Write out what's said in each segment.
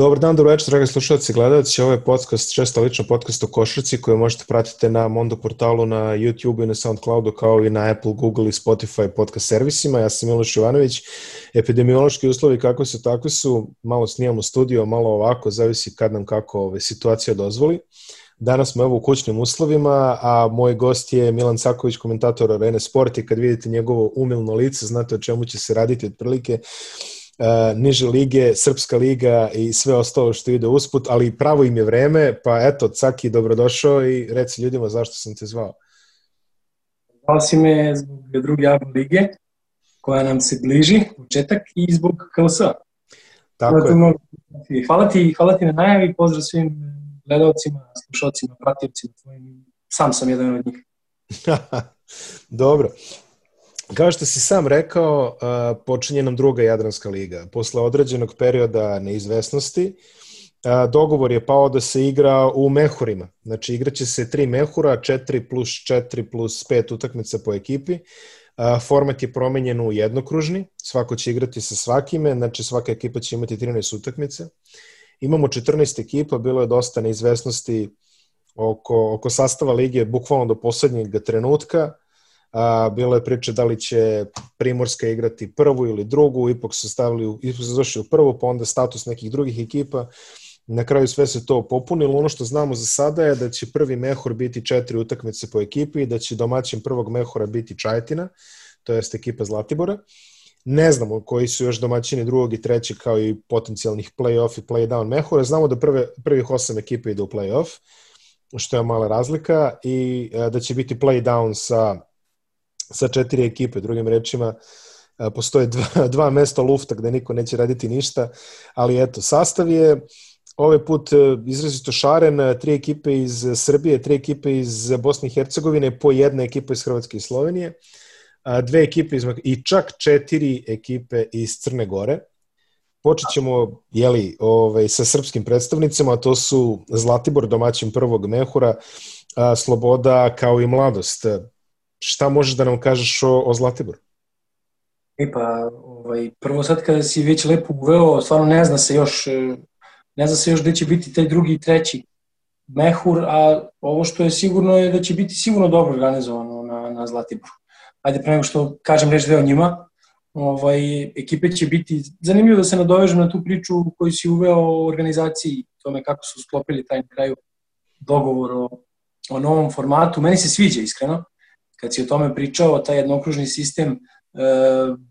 Dobar dan, dobro večer, dragi slušalci i gledalci. Ovo je podcast, šesta lična podcast o košarci koju možete pratiti na Mondo portalu, na YouTube i na Soundcloudu, kao i na Apple, Google i Spotify podcast servisima. Ja sam Miloš Ivanović. Epidemiološki uslovi kako su, tako su. Malo snimamo studio, malo ovako, zavisi kad nam kako ove, situacija dozvoli. Danas smo evo u kućnim uslovima, a moj gost je Milan Caković, komentator Arene Sport i kad vidite njegovo umilno lice, znate o čemu će se raditi otprilike uh, niže lige, Srpska liga i sve ostalo što ide usput, ali pravo im je vreme, pa eto, Caki, dobrodošao i reci ljudima zašto sam te zvao. Zvao si me zbog druge javne lige, koja nam se bliži, početak, i zbog KLS. Tako je. Hvala ti, hvala ti na najavi, pozdrav svim gledalcima, slušalcima, pratilcima tvojim. Sam sam jedan od njih. Dobro. Kao što si sam rekao, počinje nam druga Jadranska liga. Posle određenog perioda neizvesnosti, dogovor je pao da se igra u mehurima. Znači, igraće se tri mehura, 4 plus 4 plus 5 utakmica po ekipi. Format je promenjen u jednokružni, svako će igrati sa svakime, znači svaka ekipa će imati 13 utakmice. Imamo 14 ekipa, bilo je dosta neizvesnosti oko, oko sastava lige, bukvalno do poslednjeg trenutka. A, bilo je priče da li će Primorska igrati prvu ili drugu, ipak su stavili, ipak su došli u prvu, pa onda status nekih drugih ekipa. Na kraju sve se to popunilo. Ono što znamo za sada je da će prvi mehur biti četiri utakmice po ekipi i da će domaćin prvog mehura biti Čajetina, to jest ekipa Zlatibora. Ne znamo koji su još domaćini drugog i trećeg kao i potencijalnih play-off i play-down mehura. Znamo da prve, prvih osam ekipa ide u play-off, što je mala razlika, i e, da će biti play-down sa sa četiri ekipe, drugim rečima, e, postoje dva, dva mesta lufta gde niko neće raditi ništa, ali eto, sastav je ovaj put e, izrazito šaren, tri ekipe iz Srbije, tri ekipe iz Bosne i Hercegovine, po jedna ekipa iz Hrvatske i Slovenije, dve ekipe iz, i čak četiri ekipe iz Crne Gore. Počet ćemo jeli, ovaj, sa srpskim predstavnicima, to su Zlatibor, domaćin prvog mehura, Sloboda kao i Mladost. Šta možeš da nam kažeš o, o Zlatiboru? E pa, ovaj, prvo sad kada si već lepo uveo, stvarno ne zna se još, e, ne zna se još gde će biti taj drugi i treći mehur, a ovo što je sigurno je da će biti sigurno dobro organizovano na, na Zlatiboru. Ajde pre nego što kažem reći dve o njima, ovaj, ekipe će biti, zanimljivo da se nadovežem na tu priču koju si uveo o organizaciji, tome kako su sklopili taj na kraju dogovor o, o novom formatu. Meni se sviđa iskreno, kad si o tome pričao, taj jednokružni sistem, e,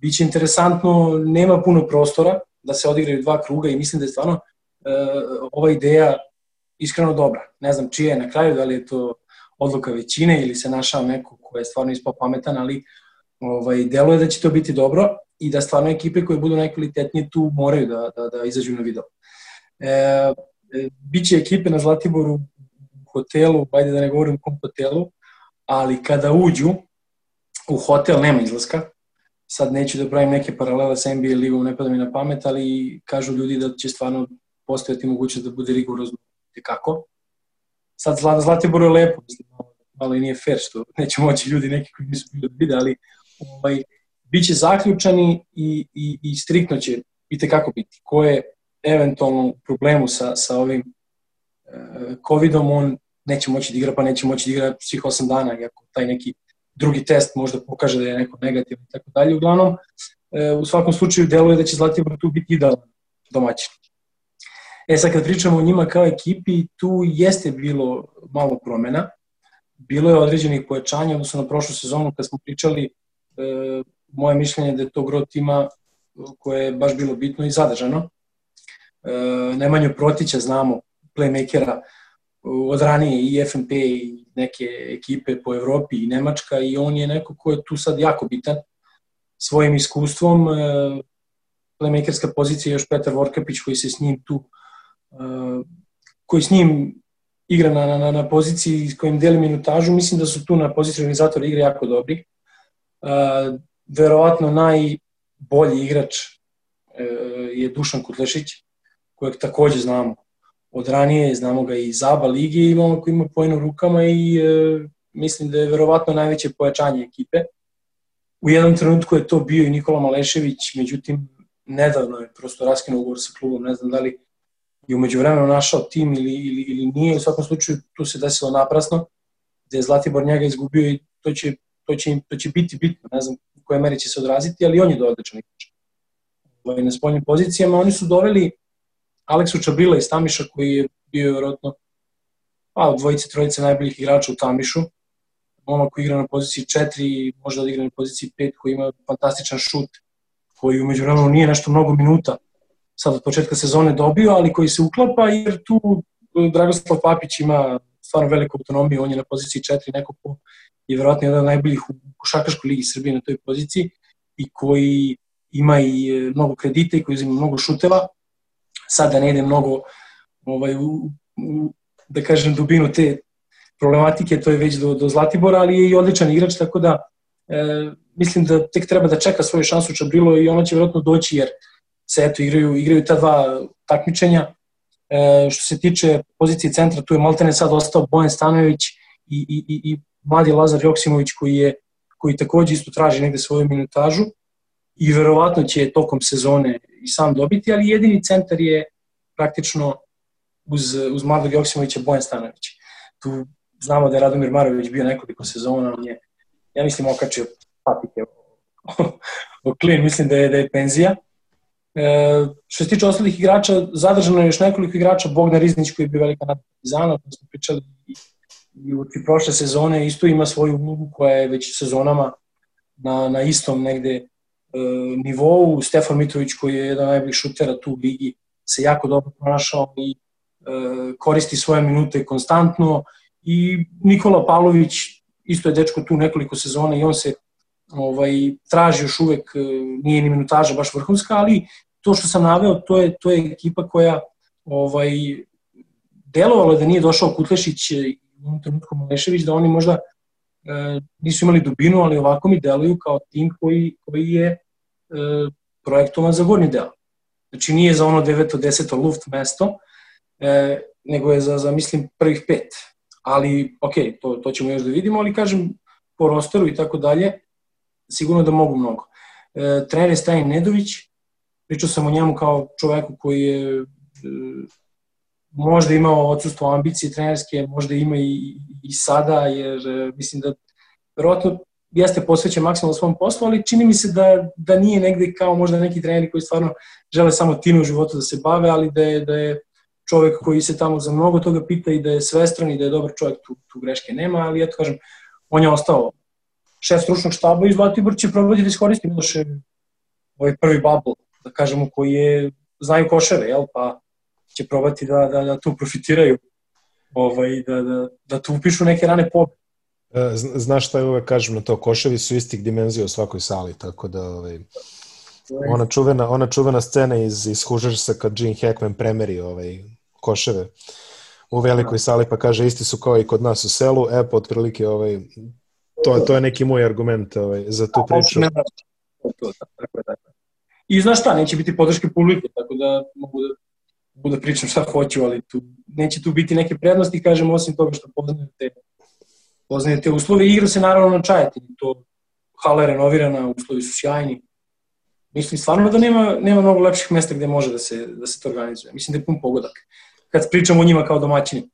biće interesantno, nema puno prostora da se odigraju dva kruga i mislim da je stvarno e, ova ideja iskreno dobra. Ne znam čija je na kraju, da li je to odluka većine ili se našao neko ko je stvarno ispao pametan, ali ovaj, delo je da će to biti dobro i da stvarno ekipe koje budu najkvalitetnije tu moraju da, da, da izađu na video. E, e biće ekipe na Zlatiboru u hotelu, ajde da ne govorim kom hotelu, ali kada uđu u hotel nema izlaska. Sad neću da pravim neke paralele sa NBA ligom, ne pada mi na pamet, ali kažu ljudi da će stvarno postojati mogućnost da bude rigorozno kako. Sad Zlatibor je lepo, mislim, malo i nije fair što neće moći ljudi neki koji nisu bili vide, ali ovaj, bit će zaključani i, i, i striktno će biti kako biti. Ko je eventualno problemu sa, sa ovim covidom, on neće moći da igra, pa neće moći da igra svih 8 dana, iako taj neki drugi test možda pokaže da je neko negativan i tako dalje. Uglavnom, e, u svakom slučaju deluje da će Zlatibor tu biti idealan domaćin. E sad kad pričamo o njima kao ekipi, tu jeste bilo malo promena. Bilo je određenih pojačanja, odnosno na prošlu sezonu kad smo pričali, e, moje mišljenje da je to gro tima koje je baš bilo bitno i zadržano. E, Nemanju Protića znamo, playmakera, od ranije i FNP i neke ekipe po Evropi i Nemačka i on je neko ko je tu sad jako bitan svojim iskustvom. E, playmakerska pozicija je još Petar Vorkapić koji se s njim tu e, koji s njim igra na, na, na poziciji s kojim deli minutažu. Mislim da su tu na poziciji organizatora igre jako dobri. Uh, verovatno najbolji igrač je Dušan Kutlešić, kojeg takođe znamo od ranije, znamo ga i iz ABA ligi, imamo koji ima pojeno u rukama i e, mislim da je verovatno najveće pojačanje ekipe. U jednom trenutku je to bio i Nikola Malešević, međutim, nedavno je prosto raskinuo ugovor sa klubom, ne znam da li je umeđu vremenu našao tim ili, ili, ili nije, u svakom slučaju tu se desilo naprasno, gde je Zlatibor njega izgubio i to će, to će, to će biti bitno, ne znam u kojoj meri će se odraziti, ali on je doodličan igrač. Ovaj, na spoljnim pozicijama oni su doveli Aleksu Čabila iz Tamiša koji je bio vjerojatno pa, dvojice, trojice najboljih igrača u Tamišu. Momak koji igra na poziciji 4, može da igra na poziciji 5, koji ima fantastičan šut, koji umeđu vremenu nije nešto mnogo minuta sad od početka sezone dobio, ali koji se uklapa jer tu e, Dragoslav Papić ima stvarno veliku autonomiju, on je na poziciji 4, neko ko je verovatno jedan od najboljih u košarkaškoj ligi Srbije na toj poziciji i koji ima i e, mnogo kredita i koji uzima mnogo šuteva. Sad da ne ide mnogo ovaj, u, u, da kažem dubinu te problematike, to je već do, do Zlatibora, ali je i odličan igrač, tako da e, mislim da tek treba da čeka svoju šansu Čabrilo i ona će vjerojatno doći jer se eto igraju, igraju ta dva takmičenja. E, što se tiče pozicije centra, tu je Maltene sad ostao Bojan Stanović i, i, i, i mladi Lazar Joksimović koji je koji takođe isto traži negde svoju minutažu i verovatno će tokom sezone i sam dobiti, ali jedini centar je praktično uz, uz Mladog Joksimovića Bojan Stanović. Tu znamo da je Radomir Marović bio nekoliko sezona, on je, ja mislim, okačio patike o klin, mislim da je, da je penzija. E, što se tiče ostalih igrača, zadržano je još nekoliko igrača, Bogdan Riznić koji je bio velika nad Partizana, to smo pričali i, i u prošle sezone, isto ima svoju ulogu koja je već sezonama na, na istom negde nivou. Stefan Mitrović koji je jedan najboljih šutera tu u ligi se jako dobro pronašao i e, koristi svoje minute konstantno i Nikola Pavlović isto je dečko tu nekoliko sezona i on se ovaj, traži još uvek, e, nije ni minutaža baš vrhunska, ali to što sam naveo, to je, to je ekipa koja ovaj, delovalo da nije došao Kutlešić i u trenutku Malešević, da oni možda e, nisu imali dubinu, ali ovako mi deluju kao tim koji, koji je e, projektovan za gornji deo. Znači nije za ono 9. 10. luft mesto, e, nego je za, za mislim, prvih pet. Ali, ok, to, to ćemo još da vidimo, ali kažem, po rosteru i tako dalje, sigurno da mogu mnogo. E, trener je Stajin Nedović, pričao sam o njemu kao čoveku koji je e, možda imao odsustvo ambicije trenerske, možda ima i, i sada, jer e, mislim da verovatno jeste posvećen maksimalno svom poslu, ali čini mi se da, da nije negde kao možda neki treneri koji stvarno žele samo time u životu da se bave, ali da je, da je čovek koji se tamo za mnogo toga pita i da je svestran i da je dobar čovek, tu, tu greške nema, ali eto kažem, on je ostao šest stručnog štaba i Zlatibor će probati da iskoristi Miloše ovaj prvi bubble, da kažemo, koji je, znaju koševe, jel, pa će probati da, da, da tu profitiraju, ovaj, da, da, da tu upišu neke rane pobe. E, znaš šta je uvek kažem na to, koševi su istih dimenzija u svakoj sali, tako da ovaj, ona čuvena, ona čuvena scena iz, iz Hužarsa kad Gene Hackman premeri ovaj, koševe u velikoj da. sali pa kaže isti su kao i kod nas u selu, e pa otprilike ovaj, to, to je neki moj argument ovaj, za tu priču. Da, tako je, tako. I znaš šta, neće biti podrške publike, tako da mogu da, mogu da pričam šta hoću, ali tu, neće tu biti neke prednosti, kažem, osim toga što poznajete, poznajete uslove. Igra se naravno na čajetini, to hala je renovirana, uslovi su sjajni. Mislim stvarno da nema, nema mnogo lepših mesta gde može da se, da se to organizuje. Mislim da je pun pogodak. Kad pričamo o njima kao domaćini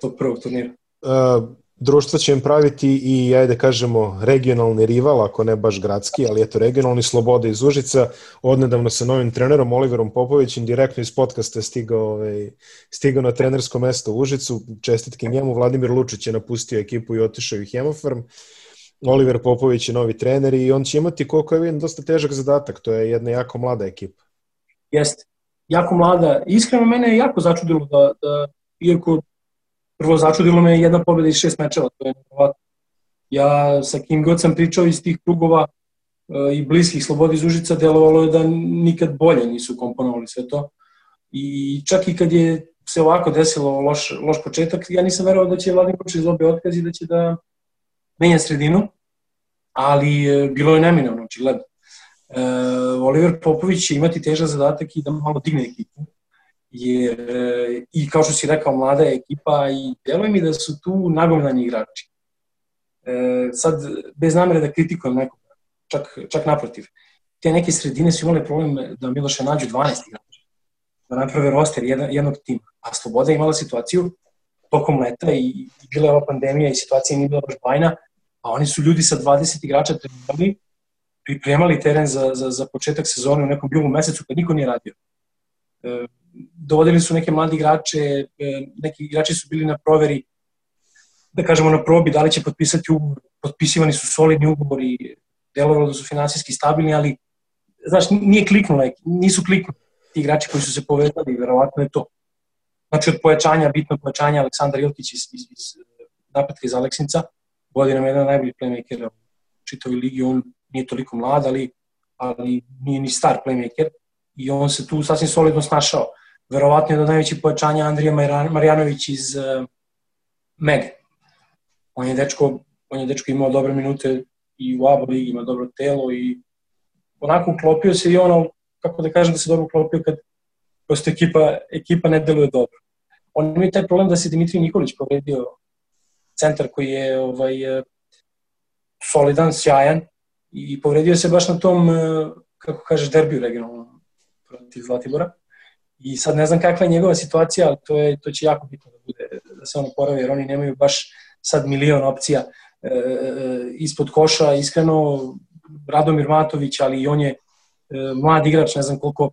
tog prvog turnira. Uh, društvo će im praviti i, ajde kažemo, regionalni rival, ako ne baš gradski, ali eto, regionalni Sloboda iz Užica, odnedavno sa novim trenerom Oliverom Popovićem, direktno iz podcasta stigao, ovaj, stigao na trenersko mesto u Užicu, čestitke njemu, Vladimir Lučić je napustio ekipu i otišao u Hemofarm, Oliver Popović je novi trener i on će imati, koliko je vidim, dosta težak zadatak, to je jedna jako mlada ekipa. Jeste, jako mlada. Iskreno, mene je jako začudilo da, da iako prvo začudilo me jedna pobjeda iz šest mečeva, to je nevrovatno. Ja sa kim god sam pričao iz tih krugova e, i bliskih slobodi iz Užica, delovalo je da nikad bolje nisu komponovali sve to. I čak i kad je se ovako desilo loš, loš početak, ja nisam verovao da će Vladimir Vučić izlobe otkaz i da će da menja sredinu, ali e, bilo je neminovno, očigledno. E, Oliver Popović će imati težak zadatak i da malo digne ekipu jer i kao što si rekao, mlada je ekipa i deluje mi da su tu nagomljani igrači. E, sad, bez namere da kritikujem nekog, čak, čak naprotiv, te neke sredine su imale problem da Miloše nađu 12 igrača. da naprave roster jedan, jednog tima. A Sloboda je imala situaciju tokom leta i, i bila je ova pandemija i situacija nije bila baš bajna, a oni su ljudi sa 20 igrača trenirali, pripremali teren za, za, za početak sezone u nekom julu mesecu kad niko nije radio. E, dovodili su neke mladi igrače, e, neki igrači su bili na proveri, da kažemo na probi, da li će potpisati ugovor, potpisivani su solidni ugovori, delovalo da su finansijski stabilni, ali znaš, nije kliknulo, nisu kliknuli ti igrači koji su se povezali, verovatno je to. Znači od pojačanja, bitno pojačanja Aleksandar Ilkić iz, iz, iz napetka iz Aleksinca, godinama jedan najbolji playmaker u čitovi ligi, on nije toliko mlad, ali, ali nije ni star playmaker i on se tu sasvim solidno snašao. Verovatno je do najvećih pojačanja Andrija Marjanović iz uh, Meg. On je dečko, on je dečko imao dobre minute i u ABA ligi, ima dobro telo i onako uklopio se i ono, kako da kažem da se dobro uklopio kad prosto ekipa, ekipa ne deluje dobro. On ima taj problem da se Dimitrij Nikolić povredio centar koji je ovaj, solidan, sjajan i povredio se baš na tom, kako kažeš, derbiju regionalnom protiv Zlatibora. I sad ne znam kakva je njegova situacija, ali to, je, to će jako bitno da bude, da se ono poravi, jer oni nemaju baš sad milion opcija e, ispod koša. Iskreno, Radomir Matović, ali i on je e, mlad igrač, ne znam koliko,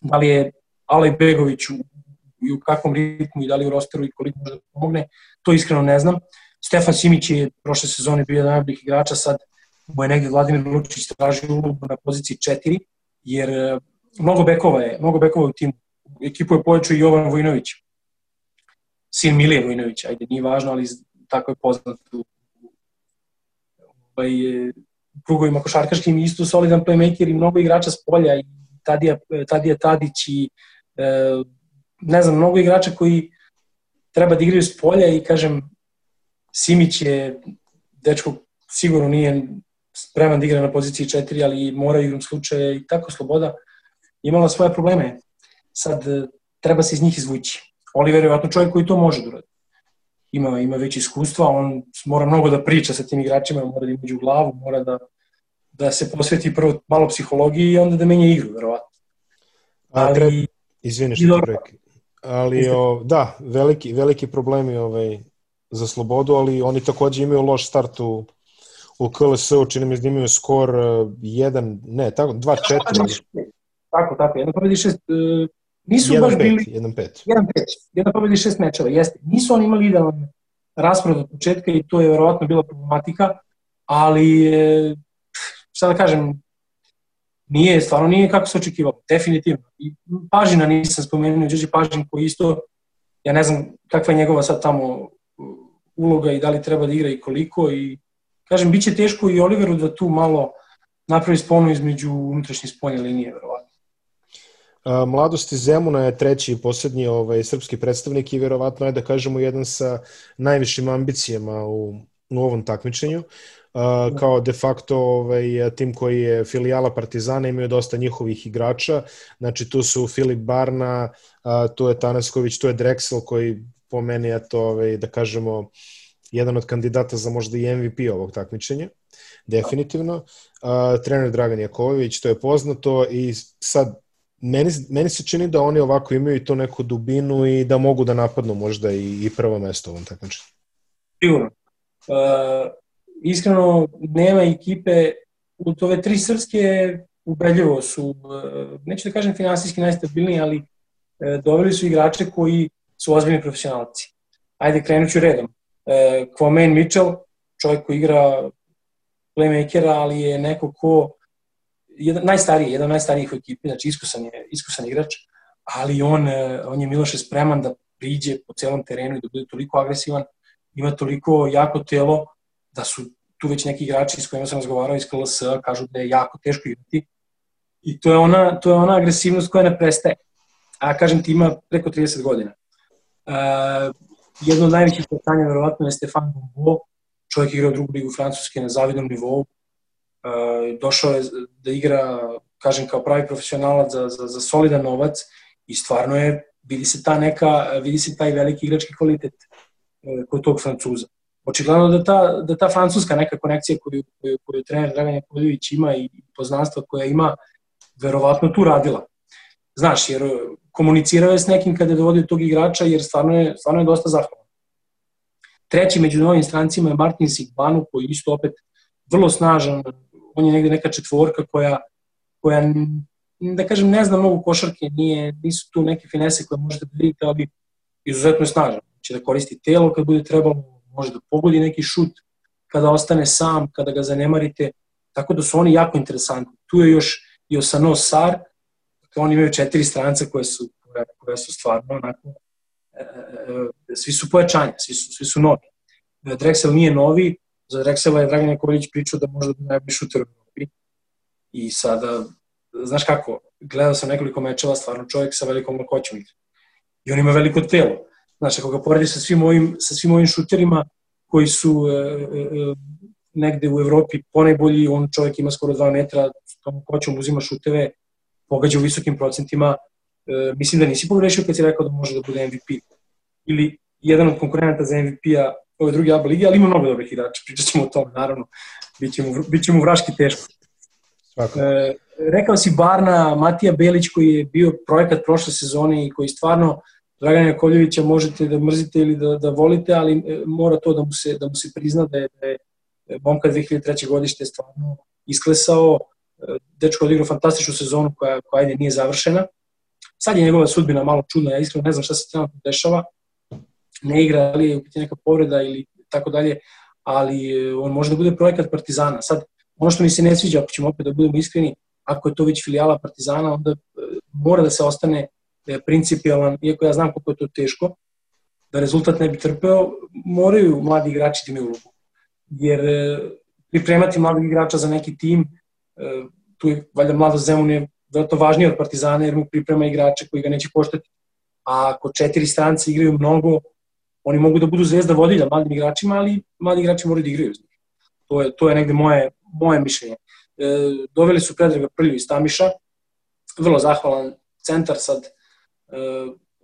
da li je Alej Begović u, i u kakvom ritmu i da li u rosteru i koliko može da pomogne, to iskreno ne znam. Stefan Simić je prošle sezone bio jedan najboljih igrača, sad mu je negde Vladimir Lučić traži ulogu na poziciji 4, jer e, mnogo bekova je, mnogo bekova u timu. Ekipu je pojačao Jovan Vojinović, sin Milije Vojinović, ajde, nije važno, ali tako je poznat u, ovaj, krugovima košarkaškim isto solidan playmaker i mnogo igrača s polja i Tadija, Tadija Tadić i e, ne znam, mnogo igrača koji treba da igraju s polja i kažem Simić je dečko sigurno nije spreman da igra na poziciji 4, ali mora igrom slučaje i tako sloboda imala svoje probleme. Sad e, treba se iz njih izvući. Oliver je vjerojatno čovjek koji to može da uradi. Ima, ima već iskustva, on mora mnogo da priča sa tim igračima, mora da imađu glavu, mora da, da se posveti prvo malo psihologiji i onda da menja igru, verovatno. Ali, Izvini što preki. Ali, o, da, veliki, veliki problemi ovaj, za slobodu, ali oni takođe imaju loš start u, u KLS-u, čini mi da imaju skor 1, ne, tako, 2-4. Tako, tako, jedan pobedi šest, uh, nisu 1, baš 5, bili... 1-5. 1-5, jedan pobedi šest mečeva, jeste. Nisu oni imali idealan raspored od početka i to je verovatno bila problematika, ali šta da kažem, nije, stvarno nije kako se očekivalo, definitivno. I Pažina nisam spomenuo, Đeđe Pažin koji isto, ja ne znam kakva je njegova sad tamo uloga i da li treba da igra i koliko i kažem, bit će teško i Oliveru da tu malo napravi sponu između unutrašnje spolje linije, verovatno. Mladosti Zemuna je treći i poslednji ovaj, srpski predstavnik i verovatno je da kažemo jedan sa najvišim ambicijama u, u ovom takmičenju. Uh, kao de facto ovaj, tim koji je filijala Partizana, imaju dosta njihovih igrača, znači tu su Filip Barna, uh, tu je Tanasković, tu je Drexel koji po meni je to, ovaj, da kažemo, jedan od kandidata za možda i MVP ovog takmičenja, definitivno. Uh, trener Dragan Jaković, to je poznato i sad meni, meni se čini da oni ovako imaju i to neku dubinu i da mogu da napadnu možda i, i prvo mesto u ovom takmičenju. Sigurno. Uh, iskreno, nema ekipe, u ove tri srpske ubedljivo su, uh, neću da kažem finansijski najstabilniji, ali uh, doveli su igrače koji su ozbiljni profesionalci. Ajde, krenut ću redom. Uh, Kwame Mitchell, čovjek koji igra playmakera, ali je neko ko jedan, najstariji, jedan najstarijih u ekipi, znači iskusan je, iskusan igrač, ali on, e, on je Miloše spreman da priđe po celom terenu i da bude toliko agresivan, ima toliko jako telo da su tu već neki igrači s kojima sam razgovarao iz KLS kažu da je jako teško igrati i to je ona, to je ona agresivnost koja ne prestaje. A kažem ti ima preko 30 godina. Uh, jedno od najvećih pitanja verovatno je Stefan Bombo, čovjek igra u drugu ligu Francuske na zavidnom nivou, došao je da igra, kažem, kao pravi profesionalac za, za, za solidan novac i stvarno je, vidi se ta neka, vidi se taj veliki igrački kvalitet uh, kod tog Francuza. Očigledno da ta, da ta francuska neka konekcija koju, koju, koju trener Dragan Jakovljević ima i poznanstva koja ima, verovatno tu radila. Znaš, jer komunicirao je s nekim kada je dovodio tog igrača, jer stvarno je, stvarno je dosta zahvalan. Treći među novim strancima je Martin Sigbanu, koji isto opet vrlo snažan, on je negde neka četvorka koja, koja da kažem, ne zna mnogo košarke, nije, nisu tu neke finese koje možete da vidite, ali izuzetno je snažan. Će da koristi telo kad bude trebalo, može da pogodi neki šut kada ostane sam, kada ga zanemarite, tako da su oni jako interesantni. Tu je još i Osano Sar, dakle oni imaju četiri stranca koje su, koje su stvarno onako, e, e, svi su pojačanja, svi su, svi su novi. Drexel nije novi, za Drexela je Dragan Jakovljić pričao da možda bi najbolji šuter u Evropi. I sada, znaš kako, gledao sam nekoliko mečeva, stvarno čovjek sa velikom lakoćom igra. I on ima veliko telo. Znaš, ako ga poredi sa svim ovim, sa svim ovim šuterima koji su e, e, e negde u Evropi ponajbolji, on čovjek ima skoro 2 metra, s tom lakoćom uzima šuteve, pogađa u visokim procentima, e, mislim da nisi pogrešio kad si rekao da može da bude MVP. Ili jedan od konkurenta za MVP-a ove druge ABA lige, ali ima mnogo dobrih igrača, pričat ćemo o tome, naravno, biće mu, biće mu vraški teško. Svako. E, rekao si Barna, Matija Belić koji je bio projekat prošle sezone i koji stvarno Dragana Jakovljevića možete da mrzite ili da, da volite, ali e, mora to da mu se, da mu se prizna da je, da je Momka 2003. godište stvarno isklesao, e, dečko odigrao fantastičnu sezonu koja, koja ajde nije završena. Sad je njegova sudbina malo čudna, ja iskreno ne znam šta se trenutno dešava, ne igra, ali je upiti neka povreda ili tako dalje, ali e, on može da bude projekat Partizana. Sad, ono što mi se ne sviđa, ako ćemo opet da budemo iskreni, ako je to već filijala Partizana, onda e, mora da se ostane e, principijalan, iako ja znam koliko je to teško, da rezultat ne bi trpeo, moraju mladi igrači da imaju ulogu. Jer pripremati mladih igrača za neki tim, tu je valjda mlado Zemun je veliko važnije od Partizana jer mu priprema igrače koji ga neće koštati. A ako četiri strance igraju mnogo, oni mogu da budu zvezda vodilja mladim igračima, ali mladi igrači moraju da igraju. To je, to je negde moje, moje mišljenje. E, doveli su Predraga Prlju iz Tamiša, vrlo zahvalan centar sad, e,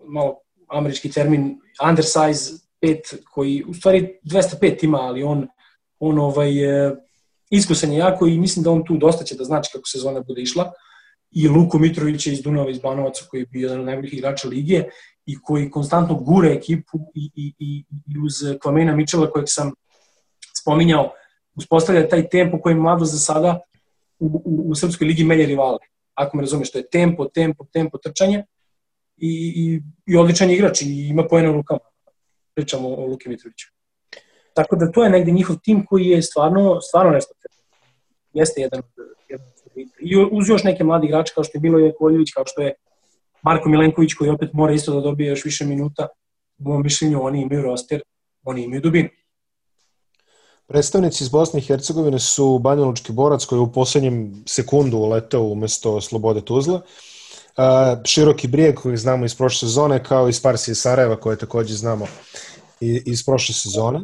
malo američki termin, undersize 5, koji u stvari 205 ima, ali on, on ovaj, e, iskusan je jako i mislim da on tu dosta će da znači kako sezona bude išla. I Luko Mitrović je iz Dunava iz Banovaca koji je bio jedan od najboljih igrača lige i koji konstantno gure ekipu i, i, i, i uz Kvamena Mičela kojeg sam spominjao, uspostavlja taj tempo koji mlado za sada u, u, u Srpskoj ligi melje rivale. Ako me razumeš, to je tempo, tempo, tempo, trčanje i, i, i odličan igrač i ima pojene u rukama. Pričamo o Luki Mitroviću. Tako da to je negde njihov tim koji je stvarno, stvarno nešto Jeste jedan, jedan I uz još neke mladi igrače kao što je Miloje Koljević, kao što je Marko Milenković koji opet mora isto da dobije još više minuta, u mojom mišljenju oni imaju roster, oni imaju dubinu. Predstavnici iz Bosne i Hercegovine su Banjalučki borac koji je u poslednjem sekundu uletao umesto Slobode Tuzla. Široki brijeg koji znamo iz prošle sezone, kao i Sparsi iz Sarajeva koje takođe znamo iz prošle sezone.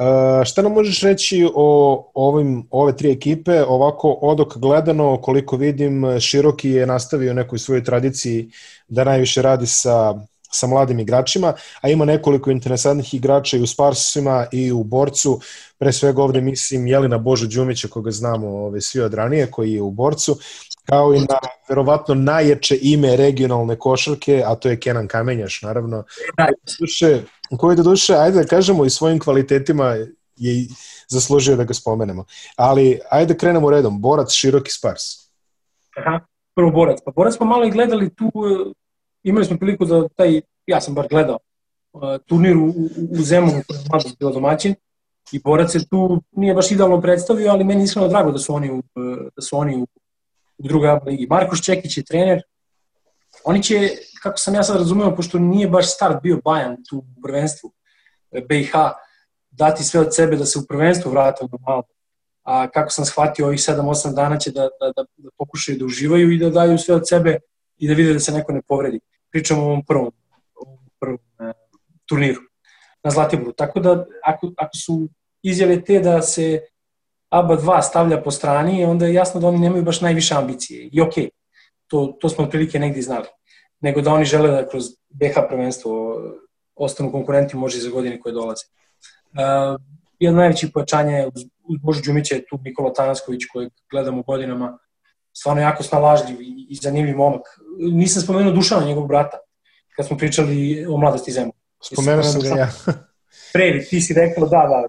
Uh, šta nam možeš reći o ovim, ove tri ekipe? Ovako, odok gledano, koliko vidim, Široki je nastavio nekoj svojoj tradiciji da najviše radi sa, sa mladim igračima, a ima nekoliko interesantnih igrača i u Sparsima i u Borcu. Pre svega ovde mislim Jelina Božo Đumića, koga znamo ove, svi od ranije, koji je u Borcu, kao i na verovatno najjače ime regionalne košarke, a to je Kenan Kamenjaš, naravno. Koji do duše, ajde da kažemo, i svojim kvalitetima je zaslužio da ga spomenemo. Ali, ajde da krenemo redom. Borac, široki spars. Aha, prvo Borac. Pa Borac smo malo i gledali tu, e, imali smo priliku da taj, ja sam bar gledao, e, turnir u, u Zemunu koji je mlado bio domaćin i Borac se tu nije baš idealno predstavio, ali meni iskreno drago da su oni u, e, da su oni u, u drugoj ABA ligi. Marko Ščekić je trener, Oni će, kako sam ja sad razumeo, pošto nije baš start bio Bajan tu u prvenstvu e, BiH, dati sve od sebe da se u prvenstvu vrate malo. A kako sam shvatio, ovih 7-8 dana će da, da, da, da pokušaju da uživaju i da daju sve od sebe i da vide da se neko ne povredi. Pričamo o ovom prvom, ovom prvom e, turniru na Zlatiboru. Tako da, ako, ako su izjave te da se ABA 2 stavlja po strani, onda je jasno da oni nemaju baš najviše ambicije. I okej, okay, to, to smo otprilike negdje znali. Nego da oni žele da kroz BH prvenstvo ostanu konkurenti može i za godine koje dolaze. Uh, jedno najvećih pojačanja je uz, uz Božu Đumića je tu Nikola Tanasković kojeg gledamo godinama stvarno jako snalažljiv i, i zanimljiv momak. Nisam spomenuo Dušana, njegovog brata, kad smo pričali o mladosti zemlje. Spomenuo sam ga ja. Previ, ti si rekao da, da,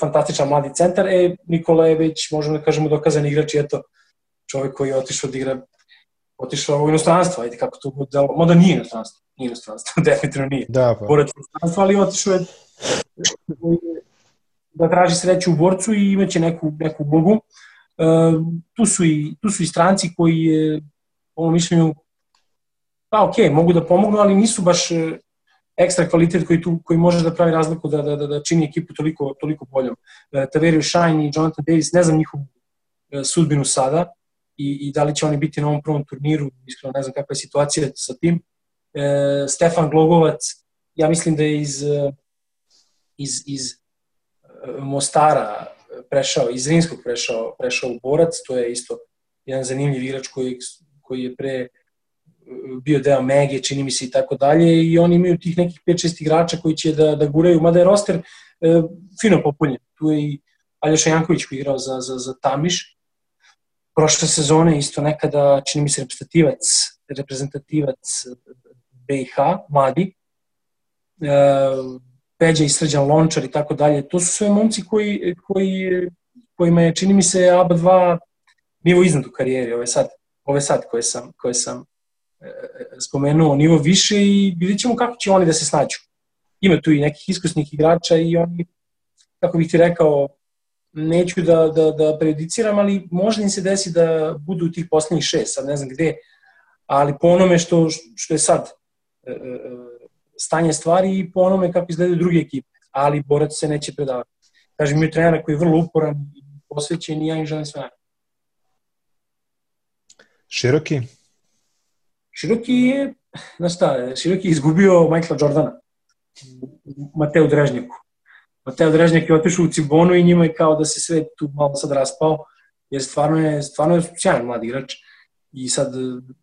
fantastičan mladi centar. E, Nikola je već, možemo da kažemo, dokazan igrač i eto, čovjek koji je otišao da igra otišao u inostranstvo, ajde kako to bude delo, mada nije inostranstvo, nije inostranstvo, definitivno nije. Da, pa. Borac inostranstvo, ali otišao je da traži sreću u borcu i imaće neku, neku ulogu. E, tu, su i, tu su i stranci koji je, po mojom mišljenju, pa ok, mogu da pomognu, ali nisu baš e, ekstra kvalitet koji, tu, koji može da pravi razliku da, da, da, da čini ekipu toliko, toliko boljom. E, Taverio Shine i Jonathan Davis, ne znam njihovu e, sudbinu sada, i, i da li će oni biti na ovom prvom turniru, iskreno ne znam kakva je situacija sa tim. E, Stefan Glogovac, ja mislim da je iz, e, iz, iz e, Mostara prešao, iz Rinskog prešao, prešao u Borac, to je isto jedan zanimljiv igrač koji, koji je pre bio deo Mege, čini mi se i tako dalje i oni imaju tih nekih 5-6 igrača koji će da, da guraju, mada je roster e, fino popunjen. Tu je i Aljoša Janković koji je igrao za, za, za Tamiš, prošle sezone isto nekada, čini mi se, reprezentativac, reprezentativac BiH, mladi, e, Peđa i Srđan Lončar i tako dalje. To su sve momci koji, koji, kojima je, čini mi se, ABA2 nivo iznad u karijeri, ove sad, ove sad koje sam, koje sam spomenuo, nivo više i vidjet ćemo kako će oni da se snađu. Ima tu i nekih iskusnih igrača i oni, kako bih ti rekao, neću da, da, da prejudiciram, ali možda im se desi da budu u tih poslednjih šest, sad ne znam gde, ali po onome što, što je sad e, e, stanje stvari i po onome kako izgledaju druge ekipe, ali borac se neće predavati. Kažem, imaju trenera koji je vrlo uporan i posvećen i ja im želim sve Široki? Široki je, znaš šta, Široki je izgubio Michaela Jordana, Mateu Drežnjaku. Mateo Drežnjak je otišao u Cibonu i njima je kao da se sve tu malo sad raspao, jer stvarno je, stvarno je sjajan mlad igrač i sad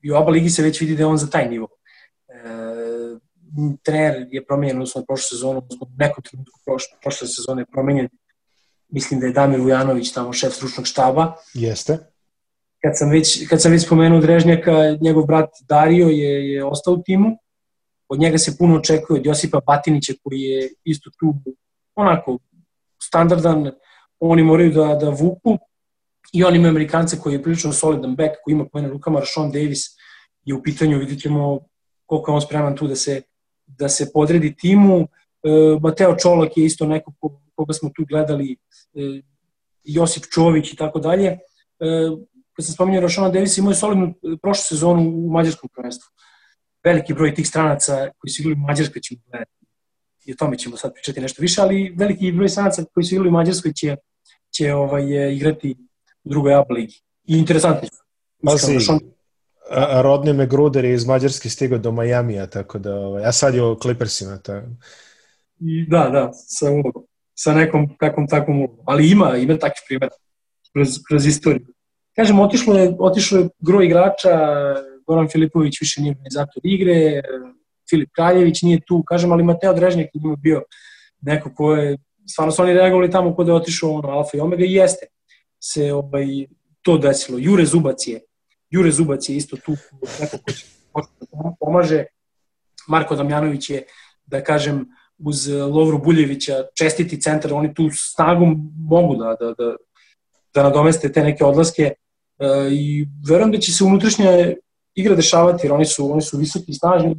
i u oba ligi se već vidi da je on za taj nivo. E, trener je promenjen, odnosno prošle sezonu, odnosno nekom trenutku prošle, prošle sezone je promenjen, mislim da je Damir Vujanović tamo šef stručnog štaba. Jeste. Kad sam već, kad sam već spomenuo Drežnjaka, njegov brat Dario je, je ostao u timu, od njega se puno očekuje od Josipa Batinića koji je isto tu onako standardan, oni moraju da, da vuku. I oni imaju Amerikance koji je prilično solidan back, koji ima pojene rukama, Rashawn Davis je u pitanju, vidit ćemo koliko je on spreman tu da se, da se podredi timu. E, Mateo Čolak je isto neko koga smo tu gledali, e, Josip Čović i tako dalje. E, kad sam spominjao Rashawn Davis, imao je solidnu e, prošlu sezonu u mađarskom prvenstvu. Veliki broj tih stranaca koji su igrali u Mađarskoj ćemo gledati i o tome ćemo sad pričati nešto više, ali veliki broj stranaca koji su igrali u Mađarskoj će, će ovaj, igrati u drugoj ABA ligi. I interesantni su. Pazi, rodni me Gruder je iz Mađarske stigao do Majamija, tako da, ovaj, a sad je o Clippersima. Ta... I, da, da, sa ulogom. Sa nekom kakvom takvom ulogom. Ali ima, ima takvih primjera kroz, kroz istoriju. Kažem, otišlo je, otišlo je gro igrača, Goran Filipović više nije organizator igre, Filip Kraljević nije tu, kažem, ali Mateo Drežnjak je bio neko ko je, stvarno su oni reagovali tamo kod je otišao ono, Alfa i Omega i jeste se ovaj, to desilo. Jure Zubac je, Jure Zubac je isto tu neko ko će da pomaže. Marko Damjanović je, da kažem, uz Lovru Buljevića, čestiti centar, oni tu snagom mogu da, da, da, da nadomeste te neke odlaske i verujem da će se unutrašnja igra dešavati, jer oni su, oni su visoki i snažni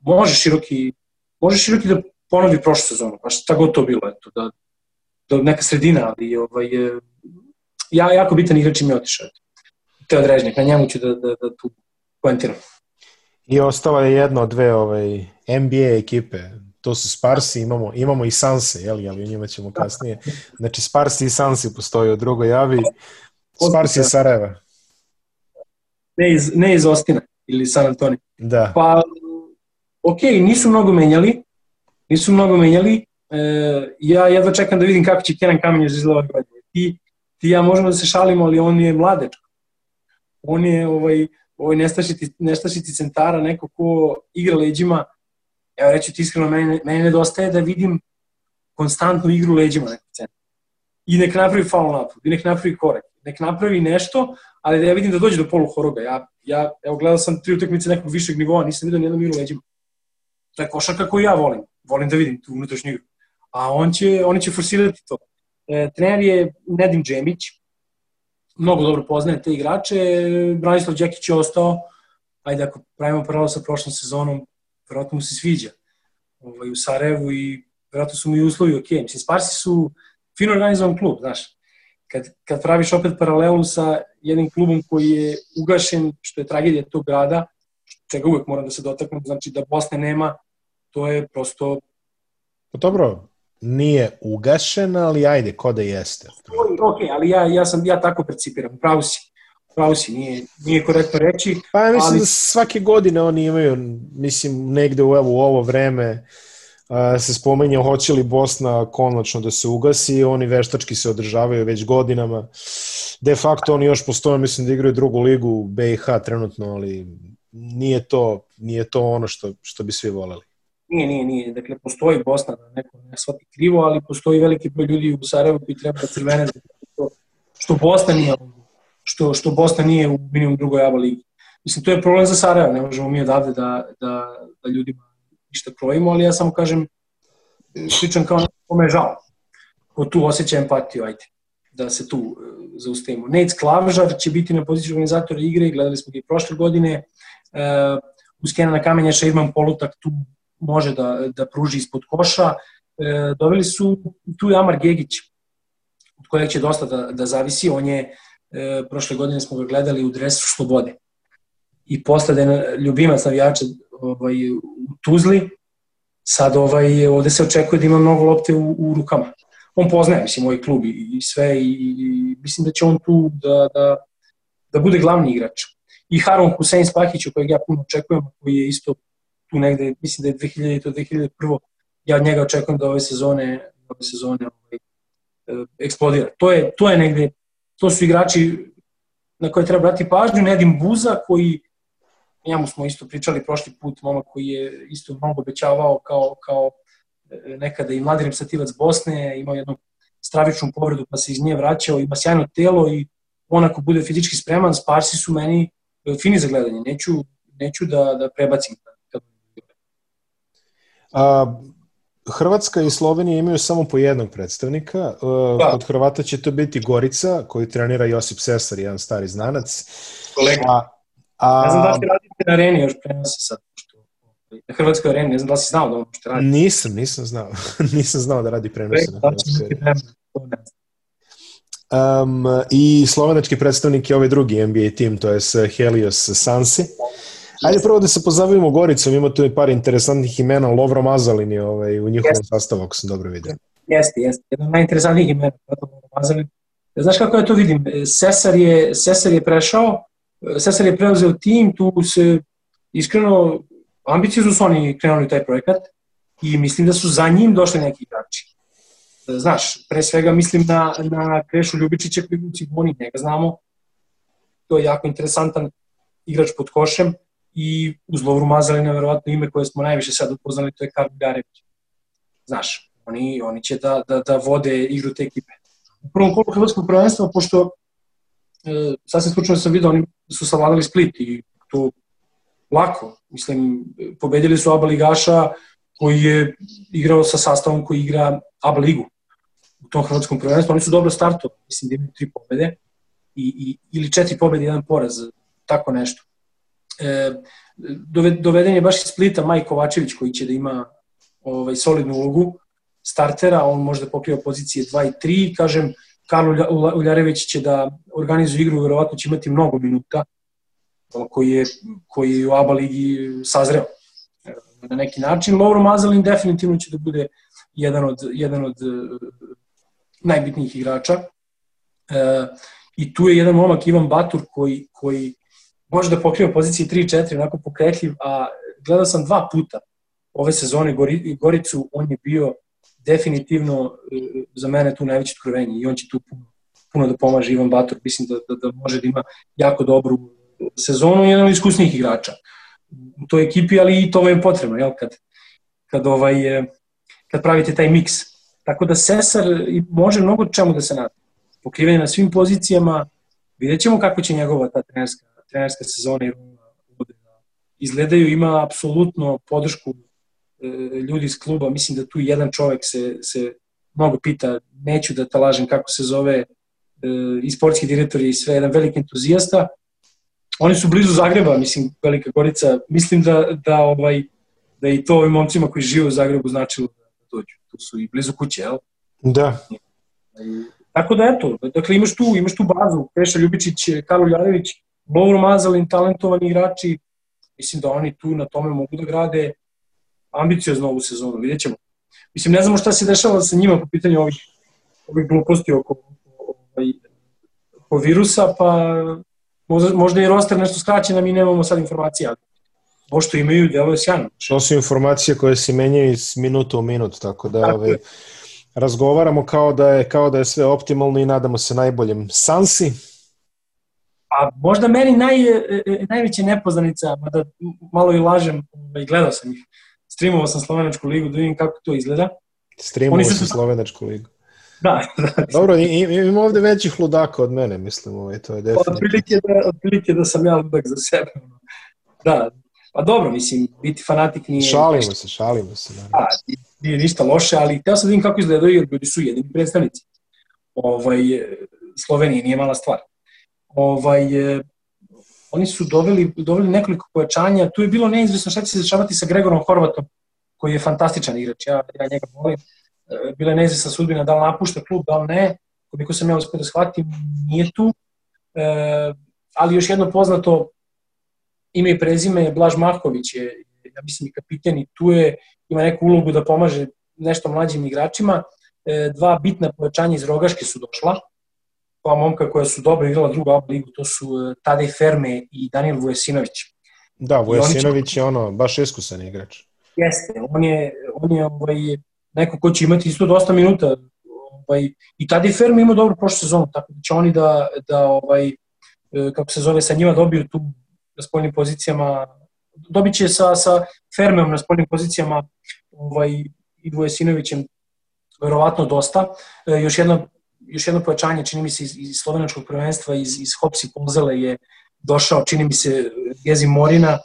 može široki, može široki da ponovi prošlu sezonu, pa šta god to bilo, eto, da, da neka sredina, ali ovaj, ja, jako bitan igrač im je otišao. Teo Drežnjak, na njemu ću da, da, da tu poentiram. I ostala je jedna od dve ovaj, NBA ekipe, to su Sparsi, imamo, imamo i Sanse, jel, ali o njima ćemo kasnije. Znači Sparsi i Sansi postoji u drugoj javi. Sparsi iz Sarajeva. Ne iz, ne iz Ostina ili San Antonio. Da. Pa ok, nisu mnogo menjali, nisu mnogo menjali, e, ja jedva čekam da vidim kako će Kenan Kamenješ izgledati godine. Ti, ti ja možemo da se šalimo, ali on je mladečko. On je ovaj, ovaj nestašiti, nestašiti centara, neko ko igra leđima, evo reći ti iskreno, meni, meni nedostaje da vidim konstantnu igru leđima nekog centra. i nek napravi faul napad, i nek napravi korek, nek napravi nešto, ali da ja vidim da dođe do polu horoga. Ja, ja evo, gledao sam tri utakmice nekog višeg nivoa, nisam vidio nijednom igru leđima. To je košarka koju ja volim. Volim da vidim tu unutrašnju igru. A on će, oni će forsirati to. E, trener je Nedim Džemić, mnogo dobro poznaje te igrače, Branislav Đekić je ostao, ajde ako pravimo pravo sa prošlom sezonom, verovatno mu se sviđa ovaj, u Sarajevu i verovatno su mu i uslovi ok. Mislim, Sparsi su fino organizovan klub, znaš. Kad, kad praviš opet paralelu sa jednim klubom koji je ugašen, što je tragedija tog grada, čega uvek moram da se dotaknem, znači da Bosne nema, to je prosto... Pa dobro, nije ugašen, ali ajde, ko da jeste. Ok, ali ja, ja, sam, ja tako percipiram, pravo si. Pravo si, nije, nije korektno reći. Pa ja mislim ali... da svake godine oni imaju, mislim, negde u, evo, u ovo vreme uh, se spomenje hoće li Bosna konačno da se ugasi, oni veštački se održavaju već godinama. De facto oni još postoje, mislim da igraju drugu ligu BiH trenutno, ali nije to, nije to ono što, što bi svi voleli. Nije, nije, nije. Dakle, postoji Bosna, da neko ne shvati krivo, ali postoji veliki broj ljudi u Sarajevu koji treba da crvene što, što Bosna nije što, što Bosna nije u minimum drugoj ABA ligi. Mislim, to je problem za Sarajevo, ne možemo mi odavde da, da, da ljudima ništa krojimo, ali ja samo kažem, sličan kao kome je žao. Ko tu osjeća empatiju, ajde, da se tu uh, zaustavimo. Nec Klavžar će biti na poziciju organizatora igre, gledali smo ga i prošle godine. Uh, uz Kenana Kamenjaša Irman Polutak tu može da, da pruži ispod koša. Uh, doveli su tu je Amar Gegić, od kojeg će dosta da, da zavisi. On je e, prošle godine smo ga gledali u dresu Slobode. I posle je ljubimac navijača ovaj, u Tuzli, sad ovaj, ovde se očekuje da ima mnogo lopte u, u rukama. On poznaje, mislim, ovaj klub i, sve i, i mislim da će on tu da, da, da bude glavni igrač. I Harun Hussein Spahić, kojeg ja puno očekujem, koji je isto tu negde, mislim da je 2000 to 2001. Ja od njega očekujem da ove sezone, ove sezone ovaj, e, eksplodira. To je, to je negde to su igrači na koje treba brati pažnju, Nedim Buza koji njemu smo isto pričali prošli put, momak koji je isto mnogo obećavao kao, kao e, nekada i mladi reprezentativac Bosne, imao jednu stravičnu povredu pa se iz nje vraćao, ima sjajno telo i on ako bude fizički spreman, Sparsi su meni e, fini za gledanje, neću, neću da, da prebacim. A, Hrvatska i Slovenija imaju samo po jednog predstavnika. Da. Kod Hrvata će to biti Gorica, koji trenira Josip Sesar, jedan stari znanac. Kolega. A, a... Ne znam da li radite na areni još prenose sad. Na Hrvatskoj areni, ne znam da li si znao da ono što radi. Nisam, nisam znao. nisam znao da radi prenose na Hrvatskoj areni. Um, I slovenački predstavnik je ovaj drugi NBA tim, to je Helios Sansi. Ajde prvo da se pozabavimo Goricom, ima tu i par interesantnih imena, Lovro Mazalin je ovaj, u njihovom jeste. sastavu, ako sam dobro vidio. Jeste, jeste. Od najinteresantnijih imena, Lovro Mazalin. Znaš kako ja to vidim? Sesar je, Sesar je prešao, Sesar je preuzeo tim, tu se iskreno, ambiciju su oni krenuli taj projekat i mislim da su za njim došli neki igrači. Znaš, pre svega mislim na, na Krešu Ljubičića koji u Ciboni, njega znamo, to je jako interesantan igrač pod košem, i uz Lovru Mazalina verovatno ime koje smo najviše sad upoznali to je Karl Garević. Znaš, oni, oni će da, da, da vode igru te ekipe. U prvom kolu hrvatskog prvenstva, pošto sasvim slučajno sam vidio, oni su savladali Split i to lako. Mislim, pobedili su Aba Ligaša koji je igrao sa sastavom koji igra Aba Ligu u tom hrvatskom prvenstvu. Oni su dobro startovali, mislim da imaju tri pobede i, i, ili četiri pobede, jedan poraz, tako nešto e, doveden je baš iz Splita Maj Kovačević koji će da ima ovaj, solidnu ulogu startera, on može da pokriva pozicije 2 i 3, kažem, Karlo Uljarević će da organizuje igru, verovatno će imati mnogo minuta, koji je, koji je u ABA ligi sazreo na neki način. Lovro Mazalin definitivno će da bude jedan od, jedan od uh, najbitnijih igrača. Uh, I tu je jedan momak Ivan Batur koji, koji može da pokriva pozicije 3-4, onako pokretljiv, a gledao sam dva puta ove sezone Goricu, on je bio definitivno e, za mene tu najveće otkrovenje i on će tu puno, puno da pomaže Ivan Bator, mislim da, da, da može da ima jako dobru sezonu i jedan od iskusnijih igrača u toj ekipi, ali i to je potrebno, jel, kad, kad, ovaj, e, kad pravite taj miks Tako da Sesar može mnogo čemu da se nada. Pokriven na svim pozicijama, vidjet ćemo kako će njegova ta trenerska, trenerska sezona i. Izgledaju, ima apsolutno podršku ljudi iz kluba, mislim da tu jedan čovek se, se mnogo pita, neću da talažem kako se zove e, i sportski direktor i sve, jedan veliki entuzijasta. Oni su blizu Zagreba, mislim, Velika Gorica. Mislim da, da, ovaj, da i to ovim momcima koji žive u Zagrebu značilo da dođu. Tu su i blizu kuće, jel? Da. Tako da eto, dakle imaš tu, imaš tu bazu, Peša Ljubičić, Karlo Ljarević, Lovro Mazalin, talentovani igrači, mislim da oni tu na tome mogu da grade ambiciozno ovu sezonu, vidjet ćemo. Mislim, ne znamo šta se dešava sa njima po pitanju ovih, ovih gluposti oko, ovaj, oko virusa, pa možda, možda je roster nešto skraćen, a mi nemamo sad informacije, ali ovo što imaju, delo je sjajno. To su informacije koje se menjaju iz minuta u minut, tako da tako ove, razgovaramo kao da, je, kao da je sve optimalno i nadamo se najboljem. Sansi? A možda meni naj, e, e, najveća nepoznanica, mada malo i lažem, ovaj, gledao sam ih, streamovao sam Slovenačku ligu, da vidim kako to izgleda. Streamovao sam Slovenačku ligu. Da, da. Dobro, ima ovde većih ludaka od mene, mislim, ovaj, to je definitivno. Otprilike da, otprilike da sam ja ludak za sebe. Da, pa dobro, mislim, biti fanatik nije... Šalimo se, šalimo se. Da, da nije ništa loše, ali htio sam da vidim kako izgledaju, jer ljudi su jedini predstavnici. Ovaj, Slovenije nije mala stvar. Ovaj, oni su doveli, doveli nekoliko pojačanja, tu je bilo neizvesno šta će se dešavati sa Gregorom Horvatom, koji je fantastičan igrač, ja, ja njega volim. E, bila je neizvesna sudbina da li napušta klub, da li ne, koliko sam ja uspio da shvatim, nije tu. E, ali još jedno poznato ime i prezime, Blaž Marković je, ja mislim, i kapiten i tu je, ima neku ulogu da pomaže nešto mlađim igračima. E, dva bitna povećanja iz Rogaške su došla, pa momka koja su dobro igrala drugu ABA ligu, to su e, Tadej Ferme i Daniel Vujesinović. Da, Vujesinović je ono, baš iskusan igrač. Jeste, on je, on je ovaj, neko ko će imati isto dosta minuta. Ovaj, I Tadej Ferme ima dobro prošlu sezonu, tako da će oni da, da ovaj, e, kako se zove, sa njima dobiju tu na spoljnim pozicijama, dobit će sa, sa Fermeom na spoljnim pozicijama ovaj, i Vujesinovićem verovatno dosta. E, još jedno još jedno pojačanje, čini mi se, iz, iz slovenačkog prvenstva, iz, iz Hopsi Pozele je došao, čini mi se, Gezi Morina